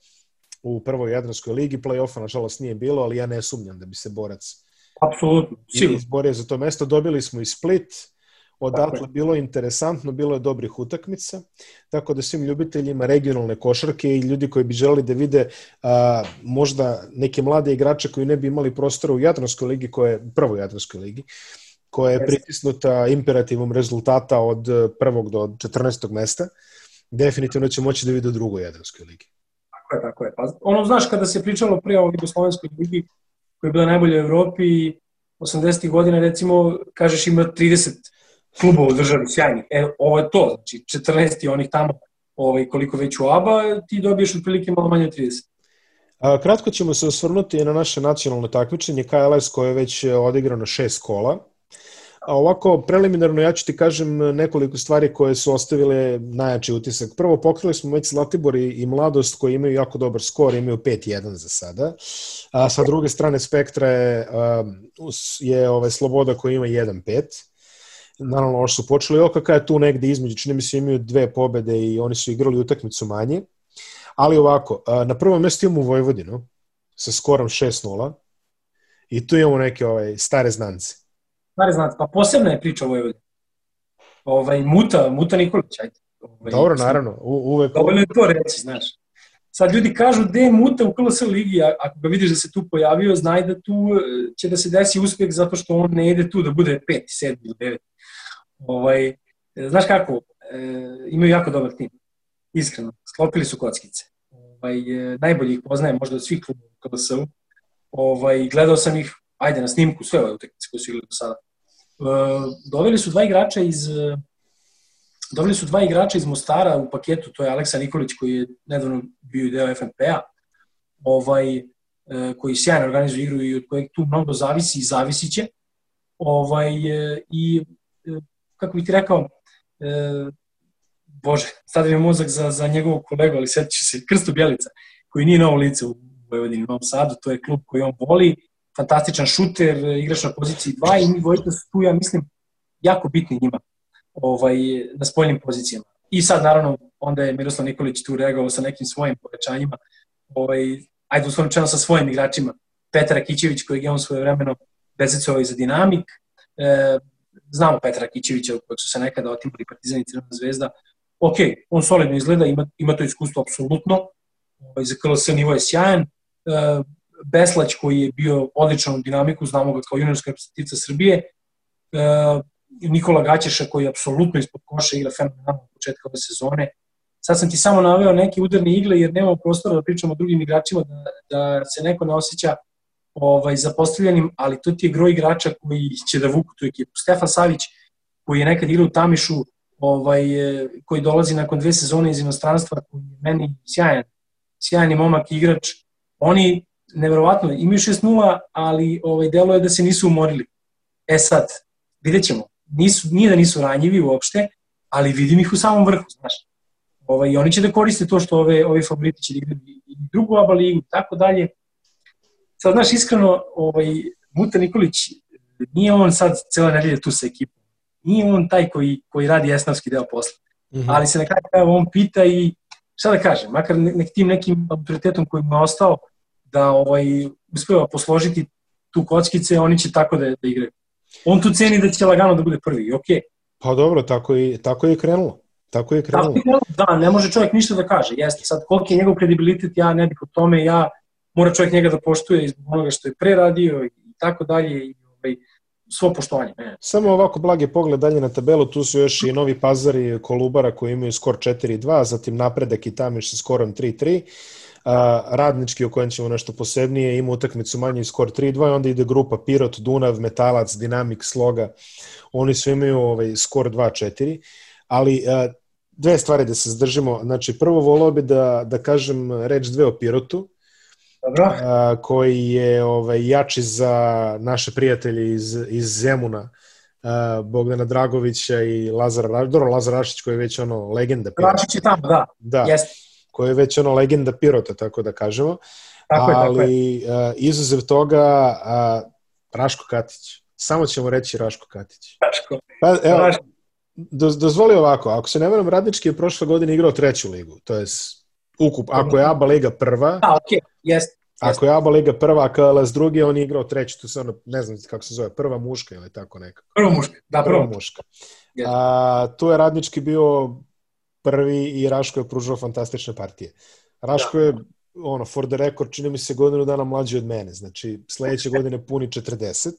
u prvoj Jadranskoj ligi. Play-offa, nažalost, nije bilo, ali ja ne sumnjam da bi se borac Apsolutno, sigurno. izborio za to mesto. Dobili smo i Split, odatle bilo je interesantno, bilo je dobrih utakmica, tako da svim ljubiteljima regionalne košarke i ljudi koji bi želeli da vide a, možda neke mlade igrače koji ne bi imali prostora u Jadranskoj ligi, koja je prvoj Jadranskoj ligi, koja je pritisnuta imperativom rezultata od prvog do 14. mesta, definitivno će moći da vide u drugoj Jadranskoj ligi. Tako je, tako je. Pa, ono, znaš, kada se pričalo prije o Jugoslovenskoj ligi, koja je bila najbolja u Evropi, 80. godina, recimo, kažeš ima 30 klubova u državi sjajnih. E, ovo je to, znači 14 onih tamo ovaj, koliko već u ABA, ti dobiješ otprilike malo manje od 30. A, kratko ćemo se osvrnuti na naše nacionalno takmičenje KLS koje je već odigrano šest kola. A ovako, preliminarno ja ću ti kažem nekoliko stvari koje su ostavile najjači utisak. Prvo, pokrili smo već Zlatibor i, i Mladost koji imaju jako dobar skor, imaju 5-1 za sada. A sa druge strane spektra je, je ovaj, Sloboda koji ima 1-5 naravno ovo su počeli, OKK je tu negde između, čini mi se imaju dve pobede i oni su igrali utakmicu manje, ali ovako, na prvom mjestu imamo Vojvodinu sa skorom 6-0 i tu imamo neke ovaj, stare znance. Stare znance, pa posebna je priča o Vojvodini. Ovaj, Muta, Muta Nikolić, ajde. Ovaj, Dobro, naravno, u, uvek. Dovoljno je to reći, znaš. Sad ljudi kažu gde je Muta u KLS ligi, a ako ga vidiš da se tu pojavio, znaj da tu e, će da se desi uspeh zato što on ne ide tu da bude 5, 7 ili 9 Ovaj, znaš kako, e, imaju jako dobar tim, iskreno, sklopili su kockice. Ovaj, e, najbolji ih poznaje možda od svih klubova u KBS-u. Ovaj, gledao sam ih, ajde, na snimku, sve ove utakmice koje su igrali do sada. E, doveli su dva igrača iz Doveli su dva igrača iz Mostara u paketu, to je Aleksa Nikolić koji je nedavno bio deo FNP-a, ovaj, e, koji sjajno organizuje igru i od kojeg tu mnogo zavisi i zavisit će. Ovaj, e, I kako bih ti rekao, e, bože, sad mi je mozak za, za njegovog kolegu, ali setit ću se, Krsto Bjelica, koji nije novo lice u Vojvodini, u Novom Sadu, to je klub koji on voli, fantastičan šuter, igrač na poziciji 2 i mi Vojta su tu, ja mislim, jako bitni njima ovaj, na spoljnim pozicijama. I sad, naravno, onda je Miroslav Nikolić tu reagovao sa nekim svojim povećanjima, ovaj, ajde uslovno čeno sa svojim igračima, Petar Kićević, kojeg je on svoje vremeno bezecovao i za dinamik, e, znamo Petra Kićevića kojeg su se nekada otimali Partizan i Crvena zvezda, ok, on solidno izgleda, ima, ima to iskustvo apsolutno, ovaj, za KLS nivo je sjajan, e, Beslać koji je bio odličan u dinamiku, znamo ga kao juniorska reprezentativca Srbije, e, Nikola Gaćeša koji je apsolutno ispod koša igra fenomenalno od početka ove sezone. Sad sam ti samo naveo neke udarne igle jer nemamo prostora da pričamo o drugim igračima, da, da se neko ne osjeća ovaj, zapostavljenim, ali to ti je groj igrača koji će da vuku tu ekipu. Stefan Savić, koji je nekad igrao u Tamišu, ovaj, koji dolazi nakon dve sezone iz inostranstva, koji je meni sjajan, sjajni momak igrač, oni nevjerovatno imaju 6-0, ali ovaj, delo je da se nisu umorili. E sad, vidjet ćemo. Nisu, nije da nisu ranjivi uopšte, ali vidim ih u samom vrhu, znaš. Ovaj, oni će da koriste to što ove, ove favoriti će da igrati i drugu aba ligu, tako dalje sad, znaš, iskreno, ovaj, Muta Nikolić, nije on sad cela nedelja tu sa ekipom. Nije on taj koji, koji radi esnavski deo posla. Mm -hmm. Ali se na kraju on pita i šta da kažem, makar nek tim nekim autoritetom koji mu je ostao, da ovaj, uspeva posložiti tu kockice, oni će tako da, da igraju. On tu ceni da će lagano da bude prvi, ok. Pa dobro, tako i, tako je krenulo. Tako je krenulo. Tako je, da, ne može čovjek ništa da kaže. Jeste, sad koliki je njegov kredibilitet, ja ne bih o tome, ja mora čovjek njega da poštuje iz onoga što je preradio i tako dalje i ovaj, svo poštovanje. Ne. Samo ovako blage pogled dalje na tabelu, tu su još i Novi Pazar i Kolubara koji imaju skor 4-2, zatim Napredak i Tamiš sa skorom 3-3, radnički o kojem ćemo nešto posebnije, ima utakmicu manji skor 3-2 i onda ide grupa Pirot, Dunav, Metalac, Dinamik, Sloga, oni su imaju ovaj, skor 2-4, ali a, dve stvari da se zdržimo, znači prvo volao bi da, da kažem reč dve o Pirotu, Dobro. A, koji je ovaj, jači za naše prijatelje iz, iz Zemuna, a, Bogdana Dragovića i Lazara Rašić, dobro, Lazar Rašić koji je već ono legenda. Rašić je tamo, da. Da, Jeste. koji je već ono legenda Pirota, tako da kažemo. Tako je, Ali tako je. Izuzev toga, a, Raško Katić, Samo ćemo reći Raško Katić. Raško. Pa, evo, Raško. Do, dozvoli ovako, ako se ne veram, Radnički je prošle godine igrao treću ligu, to je ukup, ako je ABA liga prva, A, okej, okay. jest. Ako je ABA liga prva, a KLS drugi, on je igrao treći, to se ono, ne znam kako se zove, prva muška ili tako nekako. Prva muška, da, prva, prva muška. A, tu je Radnički bio prvi i Raško je pružao fantastične partije. Raško da. je, ono, for the record, čini mi se godinu dana mlađi od mene, znači sledeće godine puni 40.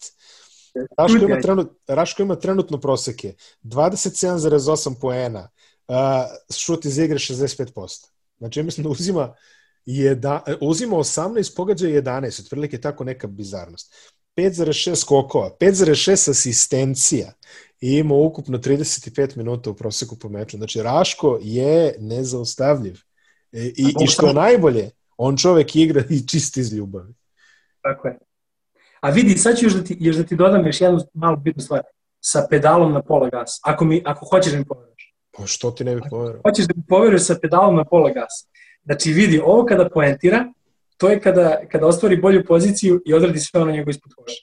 Raško ima, trenut, Raško ima trenutno proseke 27,8 poena, uh, šut iz igre 65%. Znači, mislim da uzima jedna, uzima 18, pogađa 11, otprilike tako neka bizarnost. 5,6 skokova, 5,6 asistencija i ima ukupno 35 minuta u proseku po meču. Znači, Raško je nezaustavljiv. E, I, i što je najbolje, on čovek igra i čisti iz ljubavi. Tako je. A vidi, sad ću još da ti, još da ti dodam još jednu malu bitnu stvar. Sa pedalom na pola gas. Ako, mi, ako hoćeš da mi poveruješ. Pa što ti ne bi poverovao? Hoćeš da mi poveruješ sa pedalom na pola gas. Znači vidi, ovo kada poentira, to je kada, kada ostvari bolju poziciju i odradi sve ono njegov ispod koša.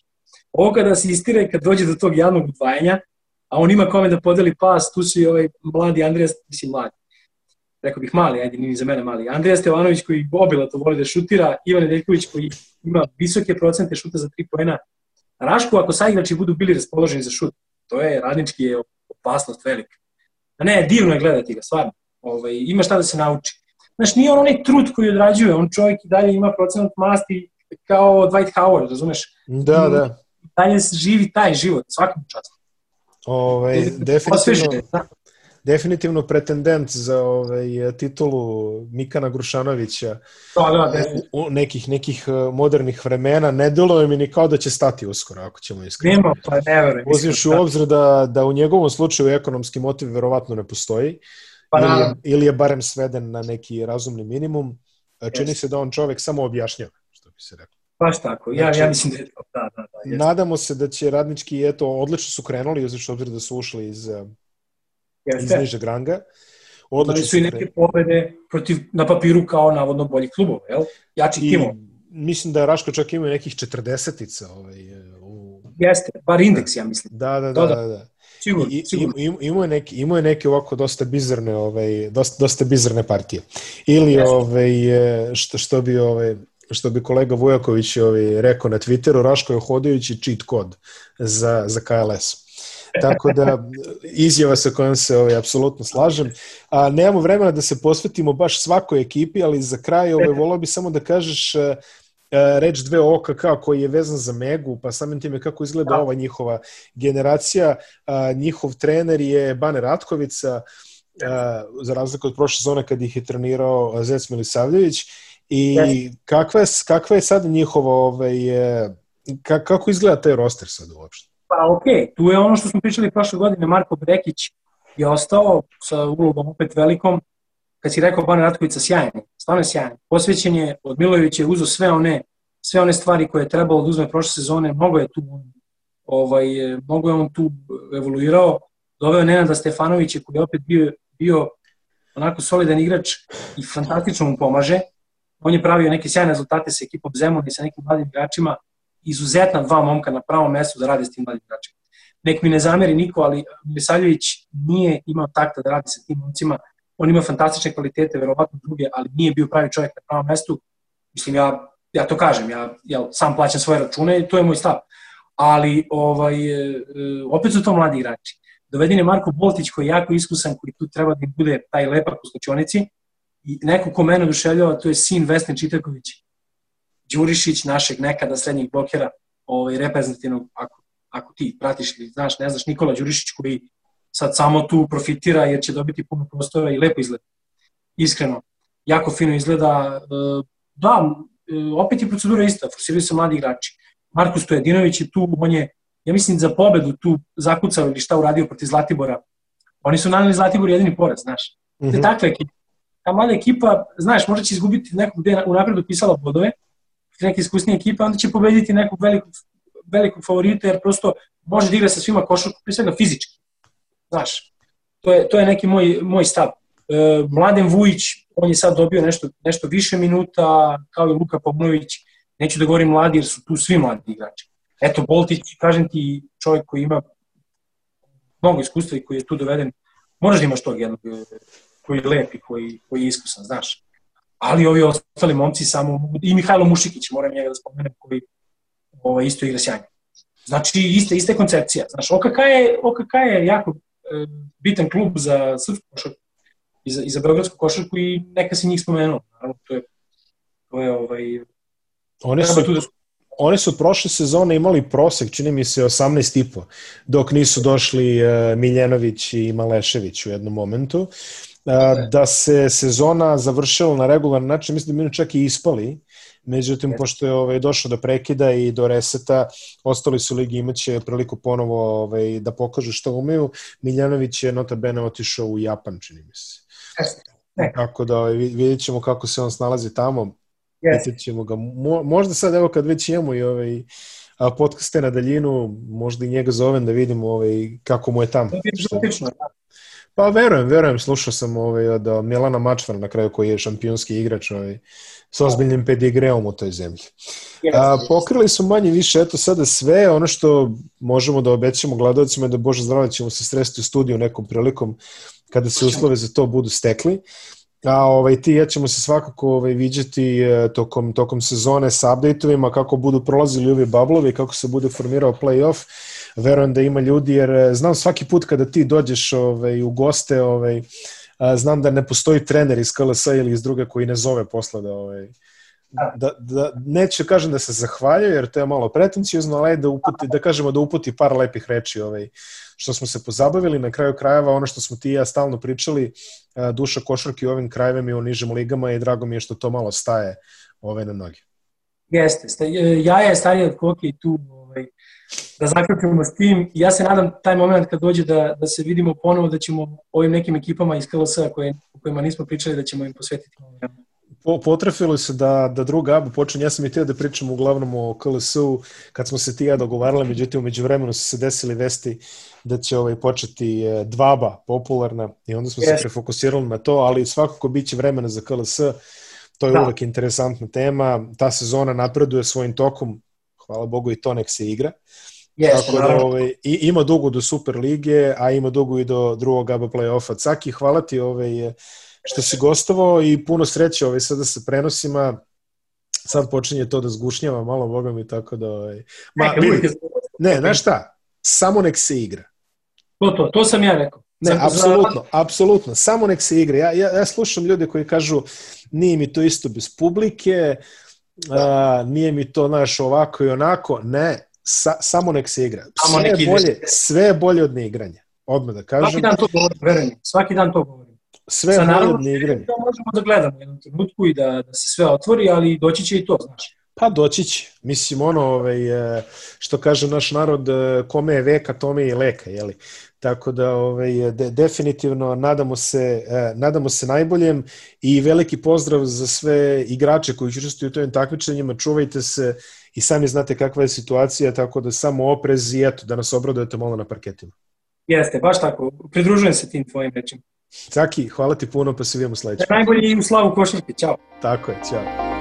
Ovo kada se istira i kad dođe do tog javnog udvajanja, a on ima kome da podeli pas, tu su i ovaj mladi Andrija, mislim mladi, rekao bih mali, ajde, nije za mene mali. Andrija Stevanović koji to voli da šutira, Ivan Nedeljković koji ima visoke procente šuta za 3 poena. Raško, ako saigrači budu bili raspoloženi za šut, to je radnički je opasnost velika. A ne, divno je gledati ga, stvarno. Ovaj, ima šta da se nauči. Znaš, nije on onaj trud koji odrađuje, on čovjek i dalje ima procenat masti kao Dwight Howard, razumeš? Da, da. Dalje živi taj život, svakom častu. Ovaj, definitivno, definitivno pretendent za ovaj, titulu Mikana Grušanovića da, da, u nekih, nekih eh, modernih vremena. Ne deluje mi ni kao da će stati uskoro, ako ćemo iskreno. Nema, pa ne verujem. Uzimš u obzir da, da u njegovom slučaju ekonomski motiv verovatno ne postoji. Ili, je, ili je barem sveden na neki razumni minimum. E, čini yes. se da on čovek samo objašnjava, što bi se rekao. Baš tako, ja, znači, ja mislim da je to, da, da, da. Jest. Nadamo se da će radnički, eto, odlično su krenuli, što obzir da su ušli iz, e, Jeste. iz nižeg ranga. Odlično su i neke pobede protiv, na papiru kao navodno boljih klubova, jel? Jači timova. Mislim da je Raško čak imao nekih 40-ica ovaj, e, u... Jeste, bar indeks, ja mislim. Da, da, da, da. da. da. Sigurno, sigurno. Imao je neke, imao je neke ovako dosta bizarne, ovaj, dosta, dosta bizarne partije. Ili Jeste. ovaj, što, što bi ovaj, što bi kolega Vujaković ovaj, rekao na Twitteru, Raško je hodajući cheat kod za, za KLS. Tako da, izjava sa kojom se ovaj, apsolutno slažem. A, nemamo vremena da se posvetimo baš svakoj ekipi, ali za kraj ovaj, volao bi samo da kažeš reč dve o OKK koji je vezan za Megu, pa samim time kako izgleda da. ova njihova generacija. Njihov trener je Bane Ratkovica, za razliku od prošle sezone kad ih je trenirao Zec Milisavljević. I kakva je, kakva je sad njihova, ovaj, kako izgleda taj roster sad uopšte? Pa ok, tu je ono što smo pričali prošle godine, Marko Brekić je ostao sa ulogom opet velikom, kad si rekao Bane Ratkovica sjajan, stvarno je sjajan. Posvećen je, od Milojevića je uzo sve one, sve one stvari koje je trebalo da uzme prošle sezone, mnogo je tu ovaj, mnogo je on tu evoluirao, doveo Nenada Stefanovića koji je opet bio, bio onako solidan igrač i fantastično mu pomaže. On je pravio neke sjajne rezultate sa ekipom Zemun i sa nekim mladim igračima, izuzetna dva momka na pravom mestu da rade s tim mladim igračima. Nek mi ne zameri niko, ali Misaljević nije imao takta da radi sa tim momcima, on ima fantastične kvalitete, verovatno druge, ali nije bio pravi čovjek na pravom mestu. Mislim, ja, ja to kažem, ja, ja sam plaćam svoje račune i to je moj stav. Ali ovaj, e, opet su to mladi igrači. Doveden je Marko Boltić koji je jako iskusan, koji tu treba da bude taj lepak u slučionici. I neko ko mene oduševljava, to je sin Vesne Čitaković, Đurišić, našeg nekada srednjih blokera, ovaj, reprezentativnog, ako, ako ti pratiš ili znaš, ne znaš, Nikola Đurišić koji sad samo tu profitira jer će dobiti puno prostora i lepo izgleda. Iskreno, jako fino izgleda. E, da, e, opet je procedura ista, forsiraju se mladi igrači. Marko Stojedinović je tu, on je, ja mislim, za pobedu tu zakucao ili šta uradio protiv Zlatibora. Oni su naneli Zlatibor jedini poraz, znaš. Mm -hmm. takva ekipa. Ta mlada ekipa, znaš, možda će izgubiti nekog gde je unapred upisala bodove, neke iskusnije ekipe, onda će pobediti nekog velikog, velikog favorita, jer prosto može da igra sa svima košarku, pre svega fizički. Znaš, to je, to je neki moj, moj stav. E, Mladen Vujić, on je sad dobio nešto, nešto više minuta, kao i Luka Pavlović, neću da govorim mladi jer su tu svi mladi igrači. eto, Boltić, kažem ti, čovjek koji ima mnogo iskustva i koji je tu doveden, moraš da imaš tog jednog koji je lep i koji, koji je iskusan, znaš. Ali ovi ostali momci samo, i Mihajlo Mušikić, moram njega da spomenem, koji ovaj, isto igra sjajno. Znači, iste, iste koncepcija. Znaš, OKK je, OKK je jako e, bitan klub za srpsku košarku i za, i za beogradsku košarku i neka si njih spomenuo. Naravno, to je, to je ovaj, Oni su, da... oni su prošle sezone imali prosek, čini mi se 18,5, dok nisu došli uh, Miljenović i Malešević u jednom momentu. Uh, da se sezona završila na regularan način, mislim da mi čak i ispali, Međutim, yes. pošto je ovaj, došlo do prekida i do reseta, ostali su ligi imaće priliku ponovo ovaj, da pokažu što umeju. Miljanović je nota bene otišao u Japan, čini mi se. Yes. Tako da ovaj, vidjet ćemo kako se on snalazi tamo. Yes. ćemo ga. Mo, možda sad, evo kad već imamo i ovaj, a podcaste na daljinu, možda i njega zovem da vidimo ovaj, kako mu je tamo. Da. Pa verujem, verujem, slušao sam ovaj, od Milana Mačvara na kraju koji je šampionski igrač ovaj, s ozbiljnim pedigreom u toj zemlji. A, pokrili smo manje više, eto sada sve, ono što možemo da obećamo gledalcima je da Bože zdravlje ćemo se sresti u studiju nekom prilikom kada se uslove za to budu stekli. A ovaj, ti ja ćemo se svakako ovaj, viđati e, tokom, tokom sezone sa update-ovima, kako budu prolazili ovi bablovi, kako se bude formirao play-off. Verujem da ima ljudi, jer e, znam svaki put kada ti dođeš ovaj, u goste, ovaj, znam da ne postoji trener iz KLS ili iz druge koji ne zove posle da, ovaj, da, da neće kažem da se zahvaljuje jer to je malo pretencijozno, ali da uputi, da kažemo da uputi par lepih reči ovaj, što smo se pozabavili na kraju krajeva, ono što smo ti i ja stalno pričali, duša košarke u ovim krajevima i u nižim ligama i drago mi je što to malo staje ove na noge. Jeste, ja je stariji od Koke i tu ovaj, da zaključimo s tim. Ja se nadam taj moment kad dođe da, da se vidimo ponovo, da ćemo ovim nekim ekipama iz KLS-a koje, kojima nismo pričali, da ćemo im posvetiti po, potrefilo se da, da druga ABA počne, ja sam i teo da pričam uglavnom o KLS-u kad smo se ti ja dogovarali, međutim umeđu vremenu su se desili vesti da će ovaj, početi e, dvaba popularna i onda smo yes. se prefokusirali na to, ali svakako bit će vremena za KLS, to je da. uvek interesantna tema, ta sezona napreduje svojim tokom, hvala Bogu i to nek se igra. Yes, Tako da ovaj, i, ima dugo do Super lige, a ima dugo i do drugog ABA play-offa. Caki, hvala ti ovaj, što si gostovao i puno sreće ovaj, sada sa prenosima. Sad počinje to da zgušnjava malo, boga mi, tako da... Ovaj... Ma, vidi, ne, znaš šta? Samo nek se igra. To, to, to sam ja rekao. Ne, apsolutno, za... apsolutno. Samo nek se igra. Ja, ja, ja slušam ljude koji kažu nije mi to isto bez publike, a, nije mi to, znaš, ovako i onako. Ne, sa, samo nek se igra. Sve, je bolje, sve je bolje od neigranja. Odmah da kažem. Svaki dan to govorim, verujem. Svaki dan to govorim. Sve je bolje od neigranja. To možemo da gledamo u jednom trenutku i da, da se sve otvori, ali doći će i to, znaš. Pa doći će. Mislim, ono, ovaj, e, što kaže naš narod, e, kome je veka, tome je i leka, jeli? Tako da ovaj, de, definitivno nadamo se, eh, nadamo se najboljem i veliki pozdrav za sve igrače koji učestvuju u tovim takmičenjima, čuvajte se i sami znate kakva je situacija, tako da samo oprez i eto, da nas obradujete malo na parketima. Jeste, baš tako. Pridružujem se tim tvojim rečima. Caki, hvala ti puno, pa se vidimo sledeće. Najbolji i u slavu košarke. Ćao. Tako je, ćao.